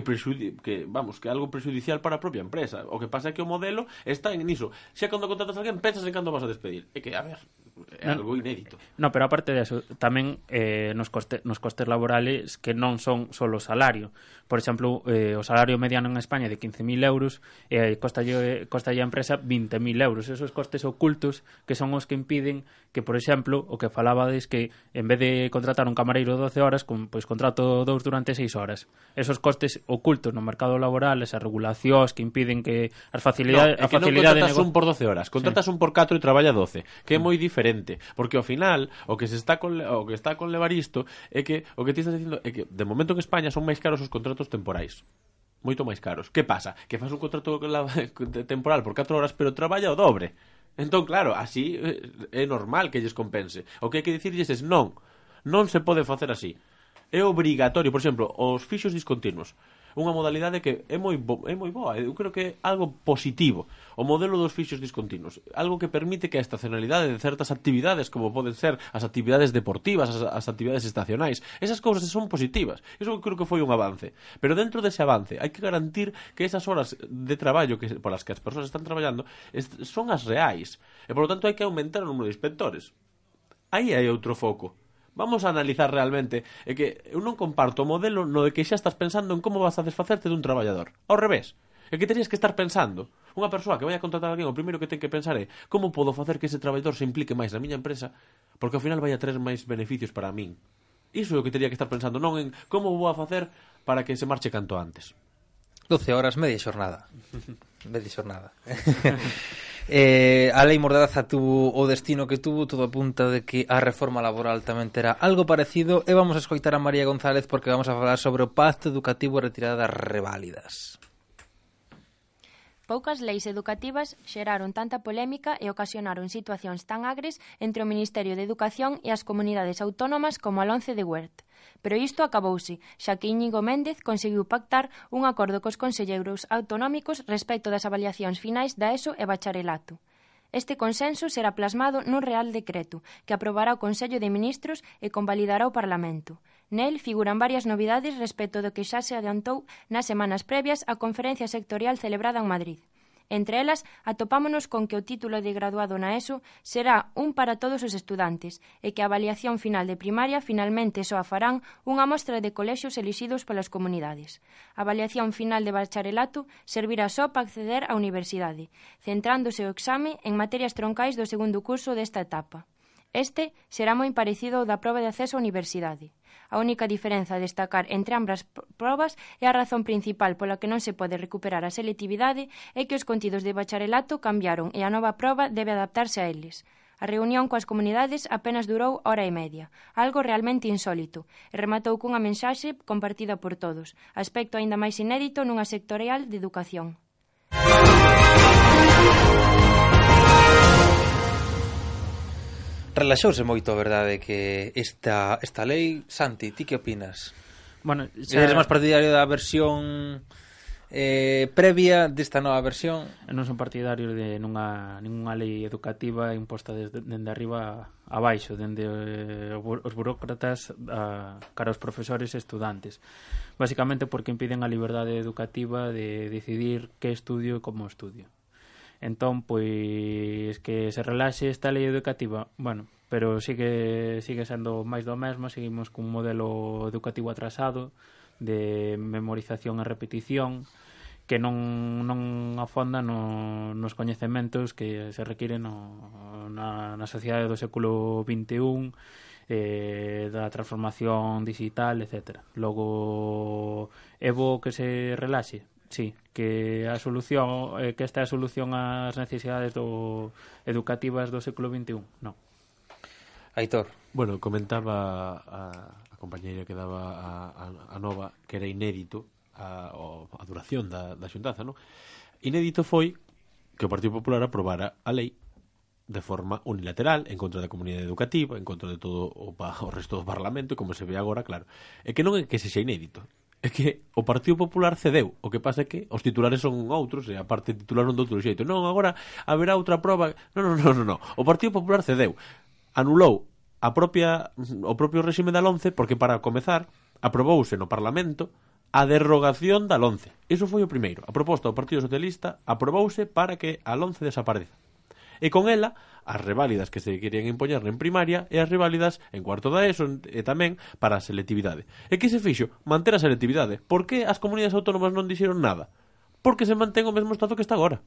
que vamos, que algo prejudicial para a propia empresa. O que pasa é que o modelo está en iso. Xa cando contratas alguén pensas en cando vas a despedir. É que a ver, é algo inédito. No, pero aparte de eso, tamén eh, nos, coste, nos costes laborales que non son só o salario. Por exemplo, eh, o salario mediano en España campaña de 15.000 euros e eh, costa, costa a empresa 20.000 euros. Esos costes ocultos que son os que impiden que, por exemplo, o que falabades que en vez de contratar un camareiro 12 horas, con, pois contrato dous durante 6 horas. Esos costes ocultos no mercado laboral, esas regulacións que impiden que as facilidades... No, a facilidade non contratas nego... un por 12 horas, contratas sí. un por 4 e traballa 12, que é moi diferente, porque ao final o que se está con, o que está con levar isto, é que o que ti estás dicindo é que de momento que España son máis caros os contratos temporais moito máis caros. Que pasa? Que faz un contrato temporal por 4 horas, pero traballa o dobre. Entón, claro, así eh, é normal que lles compense. O que hai que dicirlles é non, non se pode facer así. É obrigatorio, por exemplo, os fixos discontinuos unha modalidade que é moi bo, é moi boa, eu creo que é algo positivo, o modelo dos fixos discontinuos, algo que permite que a estacionalidade de certas actividades, como poden ser as actividades deportivas, as, as actividades estacionais, esas cousas son positivas. Iso creo que foi un avance, pero dentro dese avance hai que garantir que esas horas de traballo que polas que as persoas están traballando est son as reais. E por lo tanto hai que aumentar o número de inspectores. Aí hai outro foco vamos a analizar realmente é que eu non comparto o modelo no de que xa estás pensando en como vas a desfacerte dun traballador. Ao revés. É que terías que estar pensando. Unha persoa que vai a contratar a alguén, o primeiro que ten que pensar é como podo facer que ese traballador se implique máis na miña empresa porque ao final vai a traer máis beneficios para min. Iso é o que tería que estar pensando, non en como vou a facer para que se marche canto antes. 12 horas media xornada. vez de xornada. eh, a lei Mordaza tuvo o destino que tuvo, todo apunta de que a reforma laboral tamén terá algo parecido e vamos a escoitar a María González porque vamos a falar sobre o pacto educativo e retirada das reválidas. Poucas leis educativas xeraron tanta polémica e ocasionaron situacións tan agres entre o Ministerio de Educación e as comunidades autónomas como a Lonce de Huert. Pero isto acabouse, xa que Íñigo Méndez conseguiu pactar un acordo cos conselleiros autonómicos respecto das avaliacións finais da ESO e bacharelato. Este consenso será plasmado nun Real Decreto, que aprobará o Consello de Ministros e convalidará o Parlamento. Nel figuran varias novidades respecto do que xa se adiantou nas semanas previas á conferencia sectorial celebrada en Madrid. Entre elas atopámonos con que o título de graduado na ESO será un para todos os estudantes e que a avaliación final de primaria finalmente só a farán unha mostra de colexios elixidos polas comunidades. A avaliación final de bacharelato servirá só para acceder á universidade, centrándose o exame en materias troncais do segundo curso desta etapa. Este será moi parecido ao da proba de acceso á universidade. A única diferenza a destacar entre ambas probas e a razón principal pola que non se pode recuperar a selectividade é que os contidos de bacharelato cambiaron e a nova proba debe adaptarse a eles. A reunión coas comunidades apenas durou hora e media, algo realmente insólito, e rematou cunha mensaxe compartida por todos, aspecto aínda máis inédito nunha sectorial de educación. Relaxouse moito a verdade que esta, esta lei. Santi, ti que opinas? Bueno, xa... Eres máis partidario da versión eh, previa desta nova versión? Non son partidario de nunha, ninguna lei educativa imposta desde, dende arriba a baixo dende eh, os burócratas a, cara aos profesores e estudantes. Básicamente porque impiden a liberdade educativa de decidir que estudio e como estudio. Entón, pois que se relaxe esta lei educativa, bueno, pero sigue sigue sendo máis do mesmo, seguimos cun modelo educativo atrasado de memorización e repetición que non, non afonda no, nos coñecementos que se requiren no, na, na sociedade do século XXI eh, da transformación digital, etc. Logo, é bo que se relaxe, Sí, que a solución eh, que esta é a solución ás necesidades do, educativas do século XXI, non. Aitor. Bueno, comentaba a, a compañeira que daba a, a, a Nova que era inédito a, a duración da, da xuntanza, non? Inédito foi que o Partido Popular aprobara a lei de forma unilateral, en contra da comunidade educativa, en contra de todo o, o resto do Parlamento, como se ve agora, claro. É que non é que se xa inédito, é que o Partido Popular cedeu. O que pasa é que os titulares son outros e a parte titular non de outro xeito. Non, agora haberá outra proba. Non, non, non, non. non. O Partido Popular cedeu. Anulou a propia, o propio réxime da 11 porque para comezar aprobouse no Parlamento a derrogación da 11. Iso foi o primeiro. A proposta do Partido Socialista aprobouse para que a 11 desapareza e con ela as reválidas que se querían impoñer en primaria e as reválidas en cuarto da ESO e tamén para a selectividade. E que se fixo? Manter a selectividade. Por que as comunidades autónomas non dixeron nada? Porque se mantén o mesmo estado que está agora.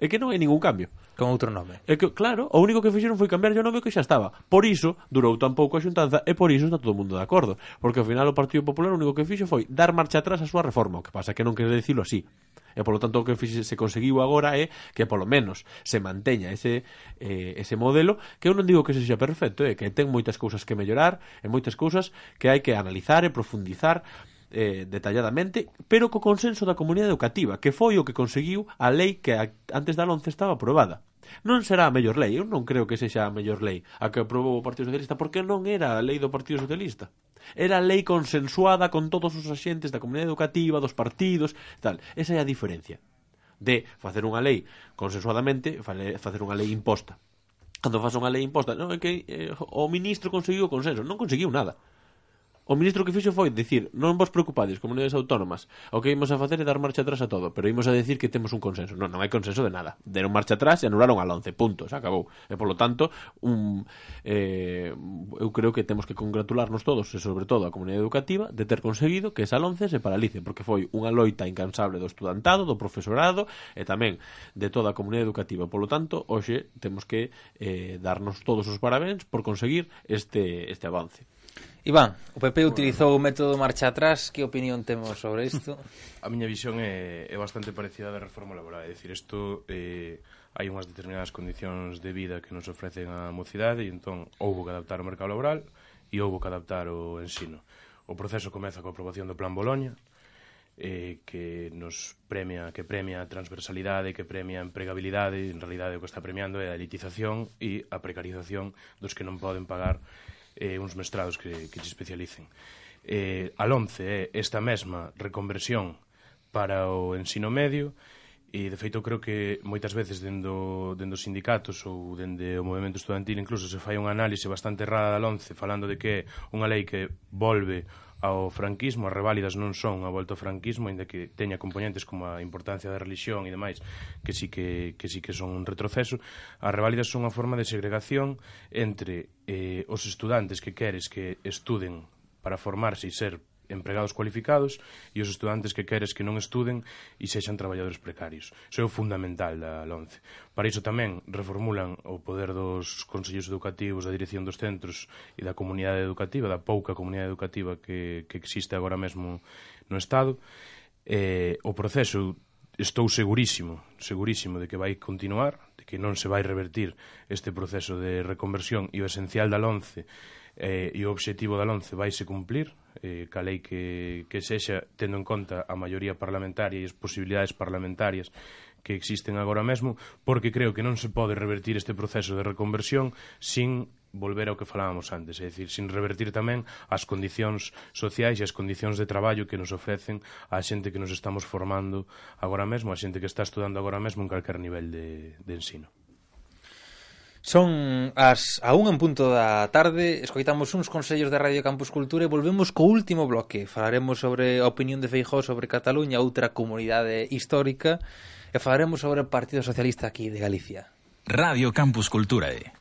É que non hai ningún cambio. Con outro nome. É que, claro, o único que fixeron foi cambiar o nome que xa estaba. Por iso, durou tan pouco a xuntanza e por iso está todo o mundo de acordo. Porque ao final o Partido Popular o único que fixo foi dar marcha atrás a súa reforma. O que pasa que non quere dicilo así. E polo tanto o que fixe, se conseguiu agora é que polo menos se manteña ese, eh, ese modelo que eu non digo que sexa perfecto, é eh, que ten moitas cousas que mellorar e moitas cousas que hai que analizar e profundizar eh, detalladamente, pero co consenso da comunidade educativa, que foi o que conseguiu a lei que a, antes da 11 estaba aprobada. Non será a mellor lei, eu non creo que sexa a mellor lei a que aprobou o Partido Socialista, porque non era a lei do Partido Socialista. Era a lei consensuada con todos os axentes da comunidade educativa, dos partidos, tal. Esa é a diferencia de facer unha lei consensuadamente, facer unha lei imposta cando fas unha lei imposta, non, é que eh, o ministro conseguiu o consenso, non conseguiu nada. O ministro que fixo foi dicir non vos preocupades, comunidades autónomas, o que imos a facer é dar marcha atrás a todo, pero imos a decir que temos un consenso. Non, non hai consenso de nada. Deron marcha atrás e anularon al 11, punto, se acabou. E polo tanto, un, eh, eu creo que temos que congratularnos todos, e sobre todo a comunidade educativa, de ter conseguido que esa 11 se paralice, porque foi unha loita incansable do estudantado, do profesorado e tamén de toda a comunidade educativa. Polo tanto, hoxe temos que eh, darnos todos os parabéns por conseguir este, este avance. Iván, o PP utilizou o método marcha atrás, que opinión temos sobre isto? A miña visión é, é bastante parecida da reforma laboral, é dicir, isto eh, hai unhas determinadas condicións de vida que nos ofrecen a mocidade e entón houbo que adaptar o mercado laboral e houbo que adaptar o ensino. O proceso comeza coa aprobación do Plan Boloña, eh, que nos premia que premia a transversalidade, que premia a empregabilidade, en realidade o que está premiando é a elitización e a precarización dos que non poden pagar eh, uns mestrados que, que se especialicen. Eh, al 11 é esta mesma reconversión para o ensino medio e de feito creo que moitas veces dendo, dendo sindicatos ou dende o movimento estudantil incluso se fai unha análise bastante errada da 11 falando de que é unha lei que volve ao franquismo, as reválidas non son a volta ao franquismo, ainda que teña componentes como a importancia da religión e demais, que sí que, que, sí que son un retroceso, as reválidas son unha forma de segregación entre eh, os estudantes que queres que estuden para formarse e ser empregados cualificados e os estudantes que queres que non estuden e sexan traballadores precarios. Iso é o fundamental da LONCE. Para iso tamén reformulan o poder dos consellos educativos, da dirección dos centros e da comunidade educativa, da pouca comunidade educativa que, que existe agora mesmo no Estado. Eh, o proceso estou segurísimo, segurísimo de que vai continuar, de que non se vai revertir este proceso de reconversión e o esencial da LONCE eh, e o obxectivo da LONCE vai se cumplir, eh, calei que, que sexa tendo en conta a maioría parlamentaria e as posibilidades parlamentarias que existen agora mesmo, porque creo que non se pode revertir este proceso de reconversión sin volver ao que falábamos antes, é dicir, sin revertir tamén as condicións sociais e as condicións de traballo que nos ofrecen a xente que nos estamos formando agora mesmo, a xente que está estudando agora mesmo en calquer nivel de, de ensino. Son as a un en punto da tarde, escoitamos uns consellos de Radio Campus Cultura e volvemos co último bloque. Falaremos sobre a opinión de Feijó sobre Cataluña, outra comunidade histórica, e falaremos sobre o Partido Socialista aquí de Galicia. Radio Campus Cultura E.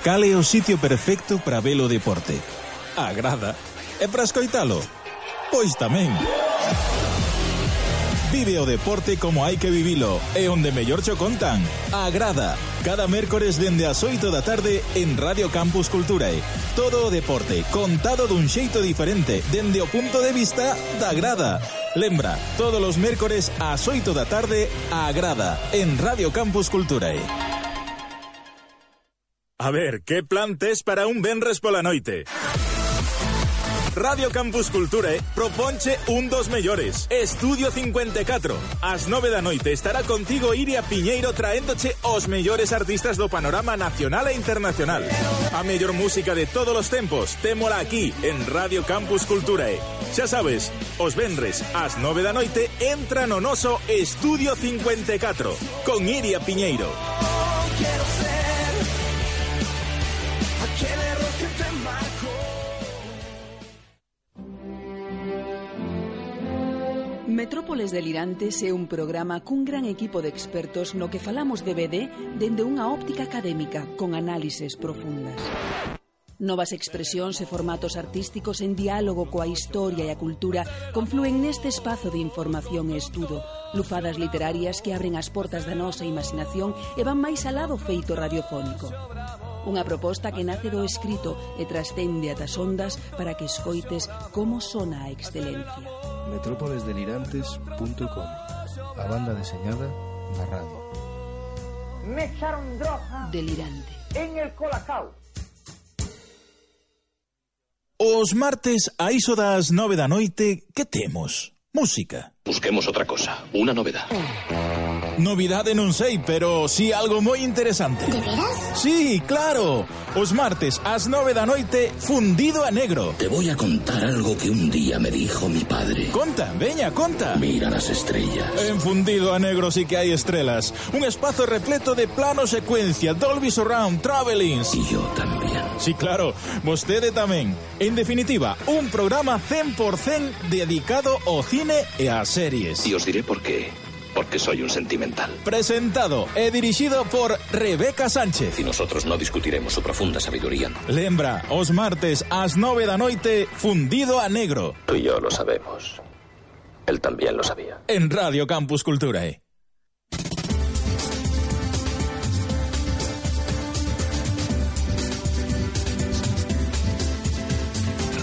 Cale o sitio perfecto para ver o deporte. Agrada. E para escoitalo? Pois tamén. Pois tamén. Vive o deporte como hai que vivilo e onde mellor cho contan. Agrada. Cada mércores dende as 8 da tarde en Radio Campus Culturae. Todo deporte contado dun xeito diferente dende o punto de vista da grada. Lembra, todos os mércores ás 8 da tarde Agrada en Radio Campus Culturae. A ver, que plan tes para un venres pola noite? Radio Campus Culture proponche un dos mellores. Estudio 54. Ás 9 da noite estará contigo Iria Piñeiro traéndoche os mellores artistas do panorama nacional e internacional. A mellor música de todos os tempos témola aquí en Radio Campus Culture. Xa sabes, os venres ás 9 da noite entra no noso Estudio 54 con Iria Piñeiro. Marcó. Metrópoles Delirantes é un programa cun gran equipo de expertos no que falamos de BD dende unha óptica académica con análises profundas. Novas expresións e formatos artísticos en diálogo coa historia e a cultura confluen neste espazo de información e estudo, lufadas literarias que abren as portas da nosa imaginación e van máis alá do feito radiofónico. Unha proposta que nace do escrito e trascende ata ondas para que escoites como sona a excelencia. metrópolesdelirantes.com A banda deseñada na radio. Me echaron droga Delirante. en el colacao. Os martes a iso das nove da noite, que temos? Música. Busquemos otra cosa, una novedad. Novidade non sei, pero sí algo moi interesante. ¿De veras? Sí, claro. Os martes ás nove da noite, fundido a negro. Te voy a contar algo que un día me dijo mi padre. Conta, veña, conta. Mira las estrellas. En fundido a negro sí que hai estrelas. Un espazo repleto de plano secuencia, Dolby Surround, Travelings. Y yo también. Sí, claro, vostede tamén. En definitiva, un programa 100% dedicado ao cine e ás series. E os diré por qué. Porque soy un sentimental. Presentado e dirixido por Rebeca Sánchez. Y nosotros no discutiremos su profunda sabiduría. Lembra, os martes ás nove da noite, fundido a negro. Tú y yo lo sabemos. Él también lo sabía. En Radio Campus Culturae.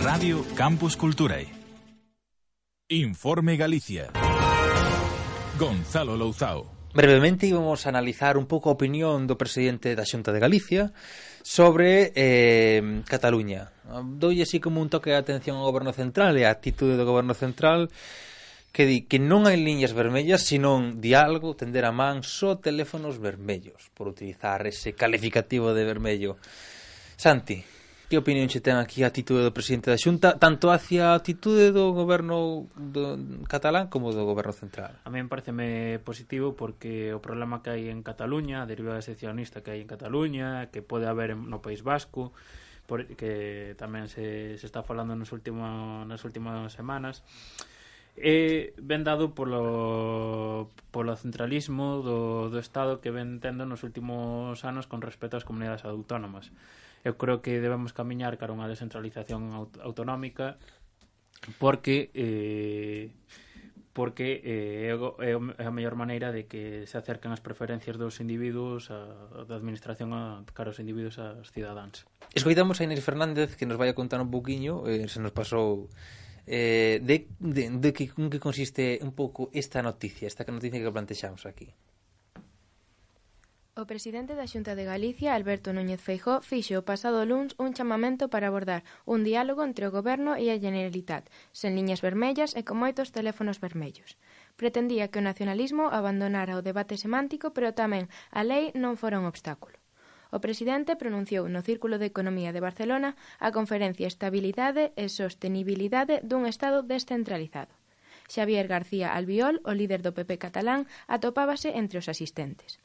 Radio Campus Culturae. Informe Galicia. Gonzalo Louzao. Brevemente íbamos a analizar un pouco a opinión do presidente da Xunta de Galicia sobre eh, Cataluña. Doi así como un toque de atención ao goberno central e a actitude do goberno central que di que non hai liñas vermellas, senón diálogo, tender a man, só teléfonos vermellos, por utilizar ese calificativo de vermello. Santi, Que opinión che ten aquí a atitude do presidente da Xunta, tanto hacia a atitude do goberno do catalán como do goberno central? A mí me pareceme positivo porque o problema que hai en Cataluña, a derivada seccionista que hai en Cataluña, que pode haber no País Vasco, porque tamén se, se está falando nos último, nas últimas semanas, é ben dado polo, polo centralismo do, do Estado que ven tendo nos últimos anos con respecto ás comunidades autónomas eu creo que debemos camiñar cara unha descentralización aut autonómica porque eh, porque eh, é, é a mellor maneira de que se acercan as preferencias dos individuos a, a da administración a, cara aos individuos aos cidadáns. Escoitamos a Inés Fernández que nos vai a contar un poquinho, eh, se nos pasou eh, de, de, de que, que consiste un pouco esta noticia, esta noticia que plantexamos aquí. O presidente da Xunta de Galicia, Alberto Núñez Feijóo, fixo o pasado luns un chamamento para abordar un diálogo entre o Goberno e a Generalitat, sen liñas vermellas e con moitos teléfonos vermellos. Pretendía que o nacionalismo abandonara o debate semántico, pero tamén a lei non fora un obstáculo. O presidente pronunciou no Círculo de Economía de Barcelona a conferencia Estabilidade e Sostenibilidade dun Estado descentralizado. Xavier García Albiol, o líder do PP catalán, atopábase entre os asistentes.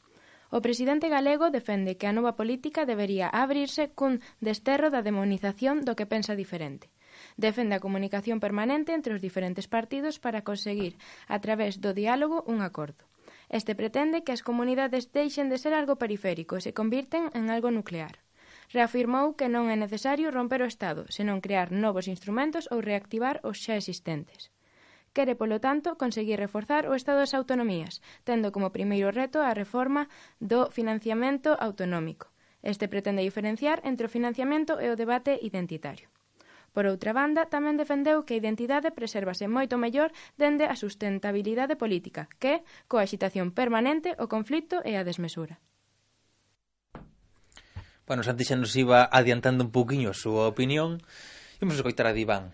O presidente galego defende que a nova política debería abrirse cun desterro da demonización do que pensa diferente. Defende a comunicación permanente entre os diferentes partidos para conseguir, a través do diálogo, un acordo. Este pretende que as comunidades deixen de ser algo periférico e se convirten en algo nuclear reafirmou que non é necesario romper o Estado, senón crear novos instrumentos ou reactivar os xa existentes. Quere, polo tanto, conseguir reforzar o Estado das autonomías, tendo como primeiro reto a reforma do financiamento autonómico. Este pretende diferenciar entre o financiamento e o debate identitario. Por outra banda, tamén defendeu que a identidade presérvase moito mellor dende a sustentabilidade política, que, coa agitación permanente, o conflito e a desmesura. Bueno, Santi xa nos iba adiantando un pouquiño a súa opinión. Imos escoitar a Diván.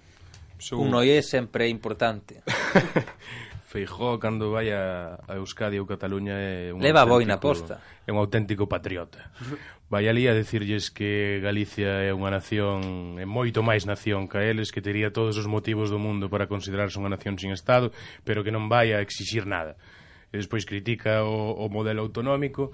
Sou... Un oie sempre importante. Feijó, cando vai a, a Euskadi ou Cataluña é un Leva boina posta. É un auténtico patriota. Vai ali a decirlles que Galicia é unha nación, é moito máis nación que eles, que tería todos os motivos do mundo para considerarse unha nación sin Estado, pero que non vai a exixir nada. E despois critica o, o modelo autonómico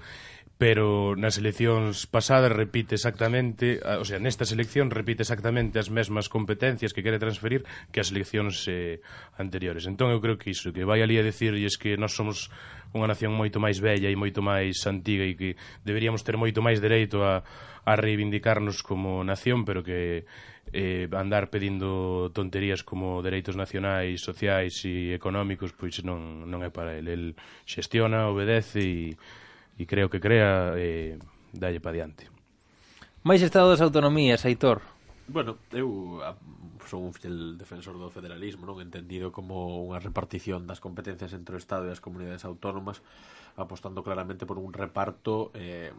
pero nas eleccións pasadas repite exactamente, ah, o sea, nesta selección repite exactamente as mesmas competencias que quere transferir que as eleccións eh, anteriores. Entón eu creo que iso, que vai ali a decirlles que nós somos unha nación moito máis bella e moito máis antiga e que deberíamos ter moito máis dereito a, a reivindicarnos como nación, pero que eh, andar pedindo tonterías como dereitos nacionais, sociais e económicos, pois non, non é para ele. El xestiona, obedece e e creo que crea eh, dalle pa diante. Mais Estado das Autonomías, Aitor. Bueno, eu a, son un fiel defensor do federalismo, non entendido como unha repartición das competencias entre o Estado e as comunidades autónomas, apostando claramente por un reparto eh,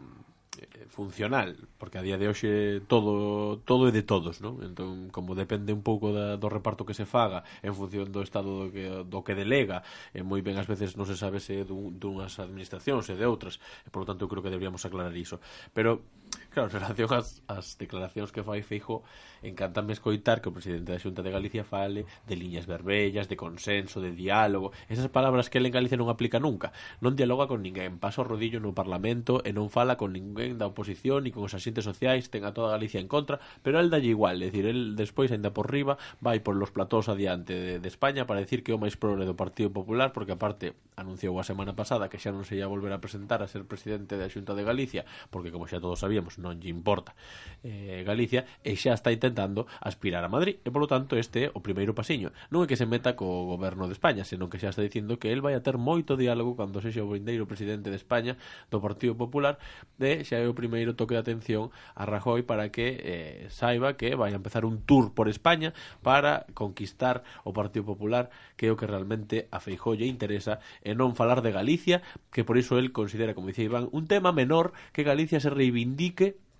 Eh, funcional, porque a día de hoxe todo todo é de todos, non? Entón, como depende un pouco da, do reparto que se faga en función do estado do que, do que delega, e moi ben ás veces non se sabe se dun, dunhas administracións e de outras, e, por lo tanto eu creo que deberíamos aclarar iso. Pero Claro, en relación ás, ás declaracións que fai Feijo, encantame escoitar que o presidente da Xunta de Galicia fale de liñas verbellas, de consenso, de diálogo. Esas palabras que ele en Galicia non aplica nunca. Non dialoga con ninguén, pasa o rodillo no Parlamento e non fala con ninguén da oposición ni con os axentes sociais, ten a toda Galicia en contra, pero el dalle igual, é dicir, el despois ainda por riba vai por los platós adiante de, de España para decir que é o máis progre do Partido Popular, porque aparte anunciou a semana pasada que xa non se ia volver a presentar a ser presidente da Xunta de Galicia, porque como xa todos sabían Podemos non lle importa eh, Galicia e xa está intentando aspirar a Madrid e polo tanto este é o primeiro pasiño. Non é que se meta co goberno de España senón que xa está dicindo que el vai a ter moito diálogo cando sexa o vindeiro presidente de España do Partido Popular de xa é o primeiro toque de atención a Rajoy para que eh, saiba que vai a empezar un tour por España para conquistar o Partido Popular que é o que realmente a Feijó lle interesa e non falar de Galicia que por iso el considera, como dice Iván, un tema menor que Galicia se reivindique explique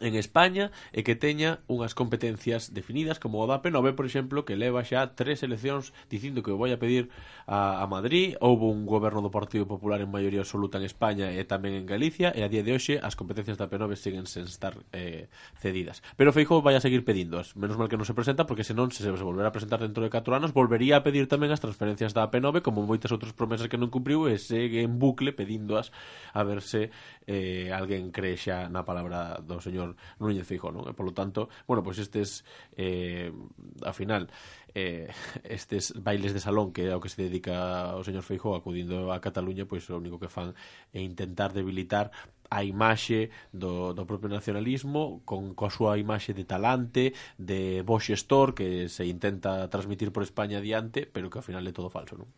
en España e que teña unhas competencias definidas como o da P9, por exemplo, que leva xa tres eleccións dicindo que o vai a pedir a, a Madrid, houve un goberno do Partido Popular en maioría absoluta en España e tamén en Galicia e a día de hoxe as competencias da P9 siguen sen estar eh, cedidas. Pero Feijóo vai a seguir pedindoas, menos mal que non se presenta porque senón se se volverá a presentar dentro de 4 anos volvería a pedir tamén as transferencias da P9 como moitas outras promesas que non cumpriu e segue en bucle pedindoas a verse eh, alguén crexa na palabra do señor Néstor Núñez Fijo, non? E polo tanto, bueno, pois este estes eh, a final eh, estes bailes de salón que é ao que se dedica o señor Feijó acudindo a Cataluña, pois o único que fan é intentar debilitar a imaxe do, do propio nacionalismo con coa súa imaxe de talante, de bo xestor que se intenta transmitir por España adiante, pero que ao final é todo falso, non?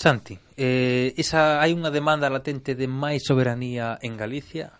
Santi, eh, esa hai unha demanda latente de máis soberanía en Galicia,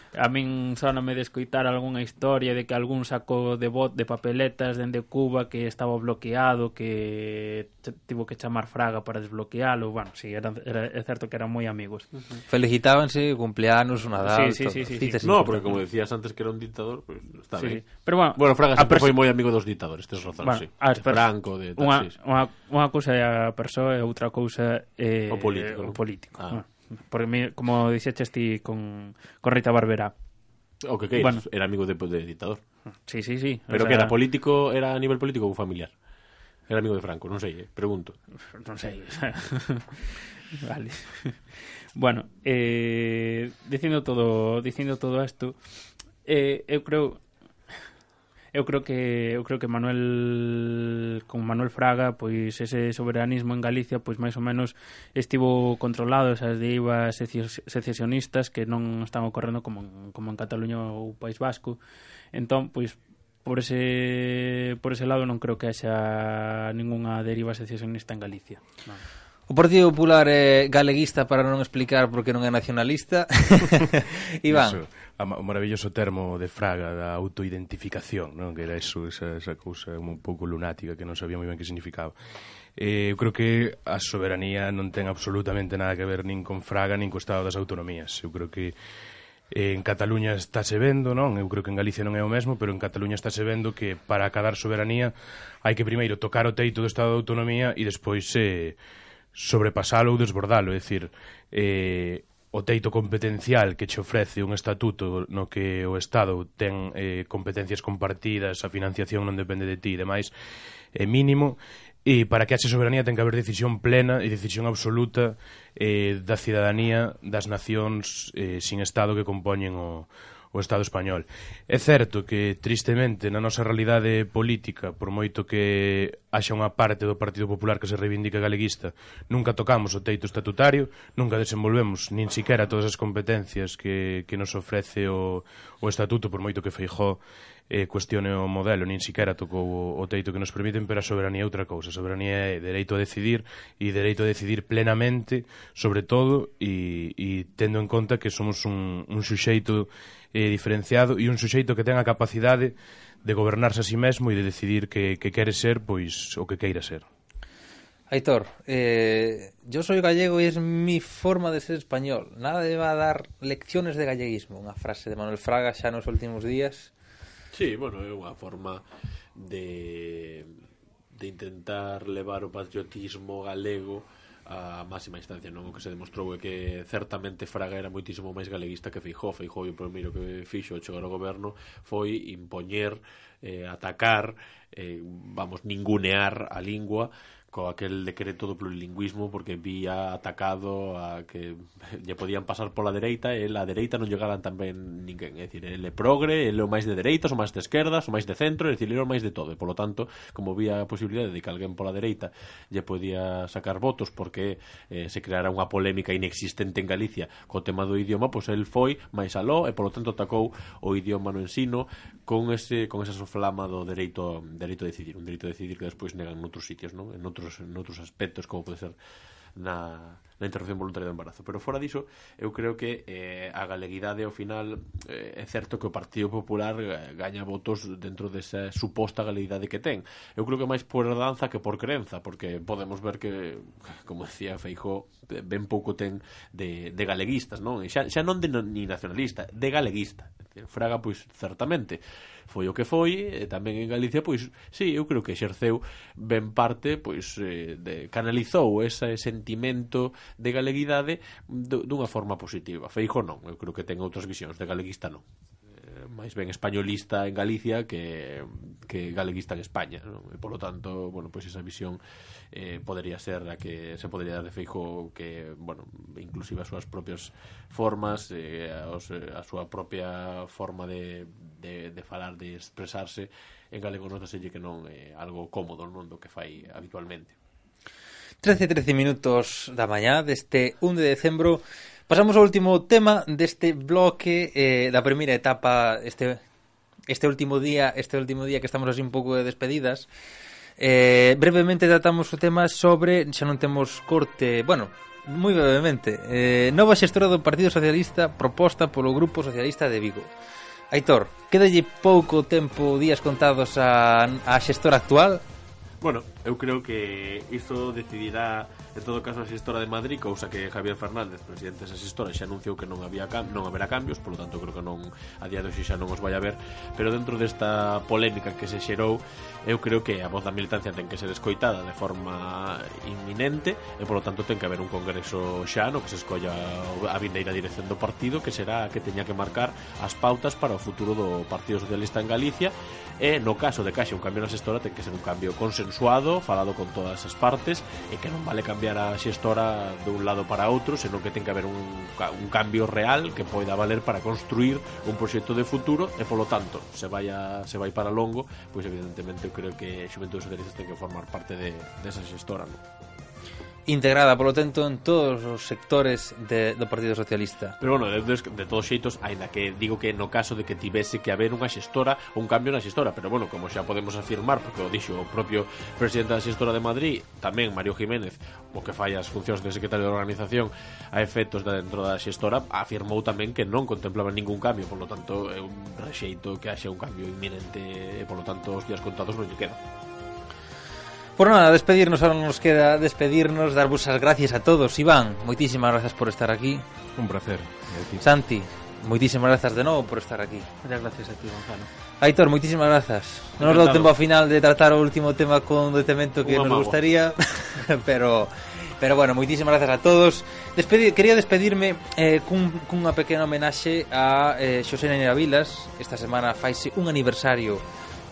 A min soname de escoitar algunha historia de que algún saco de bot de papeletas dende Cuba que estaba bloqueado, que tivo que chamar Fraga para desbloquealo. Bueno, sí, era, era, é certo que eran moi amigos. Uh -huh. Felicitábanse, cumpleanos, o Nadal... Sí, sí, sí, sí, sí, sí. No, porque como decías antes que era un dictador, pues está sí, ben. Pero bueno, bueno Fraga sempre foi moi amigo dos dictadores, tes razón, bueno, sí. De Franco, de... Tal, unha, sí. unha, unha cousa é a persoa e eh, outra cousa é... Eh, o político. O político. Ah. Bueno. Porque mí, como dixeches ti con, con Rita Barbera. O que queiras, bueno. era amigo de, de dictador. Sí, sí, sí. Pero o sea... que era político, era a nivel político ou familiar? Era amigo de Franco, non sei, eh? pregunto. Non sei. vale. bueno, eh, dicindo todo, dicindo todo isto, eh, eu creo eu creo que eu creo que Manuel con Manuel Fraga, pois ese soberanismo en Galicia, pois máis ou menos estivo controlado esas deivas secesionistas que non están ocorrendo como en, como en Cataluña ou País Vasco. Entón, pois por ese por ese lado non creo que haxa ningunha deriva secesionista en Galicia. Non. O Partido Popular é galeguista para non explicar porque non é nacionalista. Iván. Eso o maravilloso termo de Fraga da autoidentificación, non? que era eso, esa, esa cousa un pouco lunática que non sabía moi ben que significaba. Eh, eu creo que a soberanía non ten absolutamente nada que ver nin con Fraga nin co estado das autonomías. Eu creo que eh, en Cataluña estáse vendo, non? Eu creo que en Galicia non é o mesmo, pero en Cataluña estáse vendo que para acadar soberanía hai que primeiro tocar o teito do estado de autonomía e despois eh, sobrepasalo ou desbordalo, é dicir, eh, o teito competencial que che ofrece un estatuto no que o Estado ten eh, competencias compartidas, a financiación non depende de ti e demais, é mínimo, e para que haxe soberanía ten que haber decisión plena e decisión absoluta eh, da cidadanía das nacións eh, sin Estado que compoñen o, o Estado español. É certo que, tristemente, na nosa realidade política, por moito que haxa unha parte do Partido Popular que se reivindica galeguista, nunca tocamos o teito estatutario, nunca desenvolvemos nin siquiera todas as competencias que, que nos ofrece o, o estatuto, por moito que Feijó eh, cuestione o modelo, nin siquiera tocou o, o teito que nos permiten, pero a soberanía é outra cousa. A soberanía é dereito a decidir e dereito a decidir plenamente sobre todo e, e tendo en conta que somos un, un suxeito eh, diferenciado e un suxeito que ten a capacidade de gobernarse a sí mesmo e de decidir que, que quere ser pois o que queira ser. Aitor, eh, yo soy gallego y es mi forma de ser español. Nada me va a dar lecciones de galleguismo. Unha frase de Manuel Fraga xa nos últimos días Sí, bueno, é unha forma de de intentar levar o patriotismo galego a máxima instancia, non? O que se demostrou é que certamente Fraga era moitísimo máis galeguista que Feijó. Feijó o primeiro que fixo chegar ao goberno foi impoñer, eh, atacar, eh, vamos, ningunear a lingua co aquel decreto do plurilingüismo porque vía atacado a que lle podían pasar pola dereita e a dereita non llegaran tamén ninguén, é dicir, ele progre, ele o máis de dereitas, o máis de esquerdas, o máis de centro, é dicir, ele o máis de todo, e polo tanto, como vía a posibilidade de que alguén pola dereita lle podía sacar votos porque eh, se creara unha polémica inexistente en Galicia co tema do idioma, pois el foi máis aló e polo tanto atacou o idioma no ensino con ese con esa soflama do dereito dereito a decidir, un dereito a decidir que despois negan noutros sitios, non? En outros noutros, noutros aspectos como pode ser na, na interrupción voluntaria do embarazo. Pero fora diso, eu creo que eh, a galeguidade ao final eh, é certo que o Partido Popular eh, gaña votos dentro desa suposta galeguidade que ten. Eu creo que máis por danza que por creenza, porque podemos ver que, como decía Feijó, ben pouco ten de, de galeguistas, non? E xa, xa non de ni nacionalista, de galeguista. Fraga, pois, certamente foi o que foi, e tamén en Galicia, pois, sí, eu creo que exerceu ben parte, pois, eh, de, canalizou ese sentimento de galeguidade dunha forma positiva. Feijo non, eu creo que ten outras visións, de galeguista non eh, máis ben españolista en Galicia que, que galeguista en España, non? e polo tanto, bueno, pois esa visión eh, podería ser a que se podería dar de feijo que, bueno, inclusive as súas propias formas, eh, os, eh, a súa propia forma de, de, de falar, de expresarse, en galego notaselle que non é algo cómodo non do que fai habitualmente. 13-13 minutos da mañá deste 1 de decembro Pasamos ao último tema deste bloque eh, da primeira etapa este este último día, este último día que estamos así un pouco de despedidas. Eh, brevemente tratamos o tema sobre, xa non temos corte, bueno, moi brevemente, eh, nova xestora do Partido Socialista proposta polo Grupo Socialista de Vigo. Aitor, quedalle pouco tempo, días contados a, a xestora actual Bueno, eu creo que iso decidirá en todo caso a xestora de Madrid, cousa que Javier Fernández, presidente desa xestora, xa anunciou que non había cam non haberá cambios, polo tanto creo que non a día de hoxe xa non os vai haber, pero dentro desta polémica que se xerou, eu creo que a voz da militancia ten que ser escoitada de forma inminente e polo tanto ten que haber un congreso xa no que se escolla a vindeira dirección do partido que será a que teña que marcar as pautas para o futuro do Partido Socialista en Galicia e no caso de que haxe un cambio na xestora ten que ser un cambio consensuado falado con todas as partes e que non vale cambiar a xestora de un lado para outro senón que ten que haber un, un cambio real que poida valer para construir un proxecto de futuro e polo tanto se vai, a, se vai para longo pois evidentemente eu creo que Xuventude Socialistas ten que formar parte de, desa de xestora non? integrada, polo tanto, en todos os sectores de, do Partido Socialista. Pero, bueno, de, de todos xeitos, aínda que digo que no caso de que tivese que haber unha xestora, un cambio na xestora, pero, bueno, como xa podemos afirmar, porque o dixo o propio presidente da xestora de Madrid, tamén Mario Jiménez, o que falla as funcións de secretario de organización a efectos de dentro da xestora, afirmou tamén que non contemplaba ningún cambio, por lo tanto, é un rexeito que haxe un cambio inminente, e, por lo tanto, os días contados non lle quedan. Por nada, despedirnos, ahora nos queda despedirnos, dar as gracias a todos. Iván, moitísimas grazas por estar aquí. Un placer. Santi, moitísimas grazas de novo por estar aquí. Muchas gracias a ti, Gonzalo. Aitor, moitísimas grazas. Non nos dou tempo ao final de tratar o último tema con detemento que Unha nos mago. gustaría, pero pero bueno, moitísimas grazas a todos. Despedir, quería despedirme eh, cun, cunha pequena homenaxe a eh, Xosé Neira Vilas. Esta semana faise un aniversario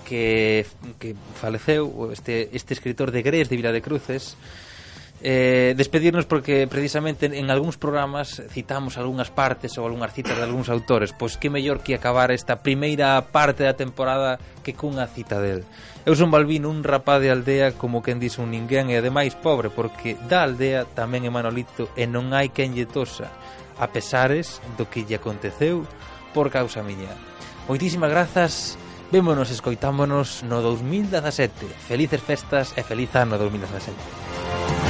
que, que faleceu este, este escritor de Grés de Vila de Cruces eh, despedirnos porque precisamente en algúns programas citamos algunhas partes ou algunhas citas de algúns autores. Pois que mellor que acabar esta primeira parte da temporada que cunha cita del. Eu son Balbino, un rapaz de aldea como quen dice un ninguén e ademais pobre porque da aldea tamén é Manolito e non hai quen lle tosa a pesares do que lle aconteceu por causa miña. Moitísimas grazas Vémonos, escoitámonos no 2017. Felices festas e feliz ano 2017.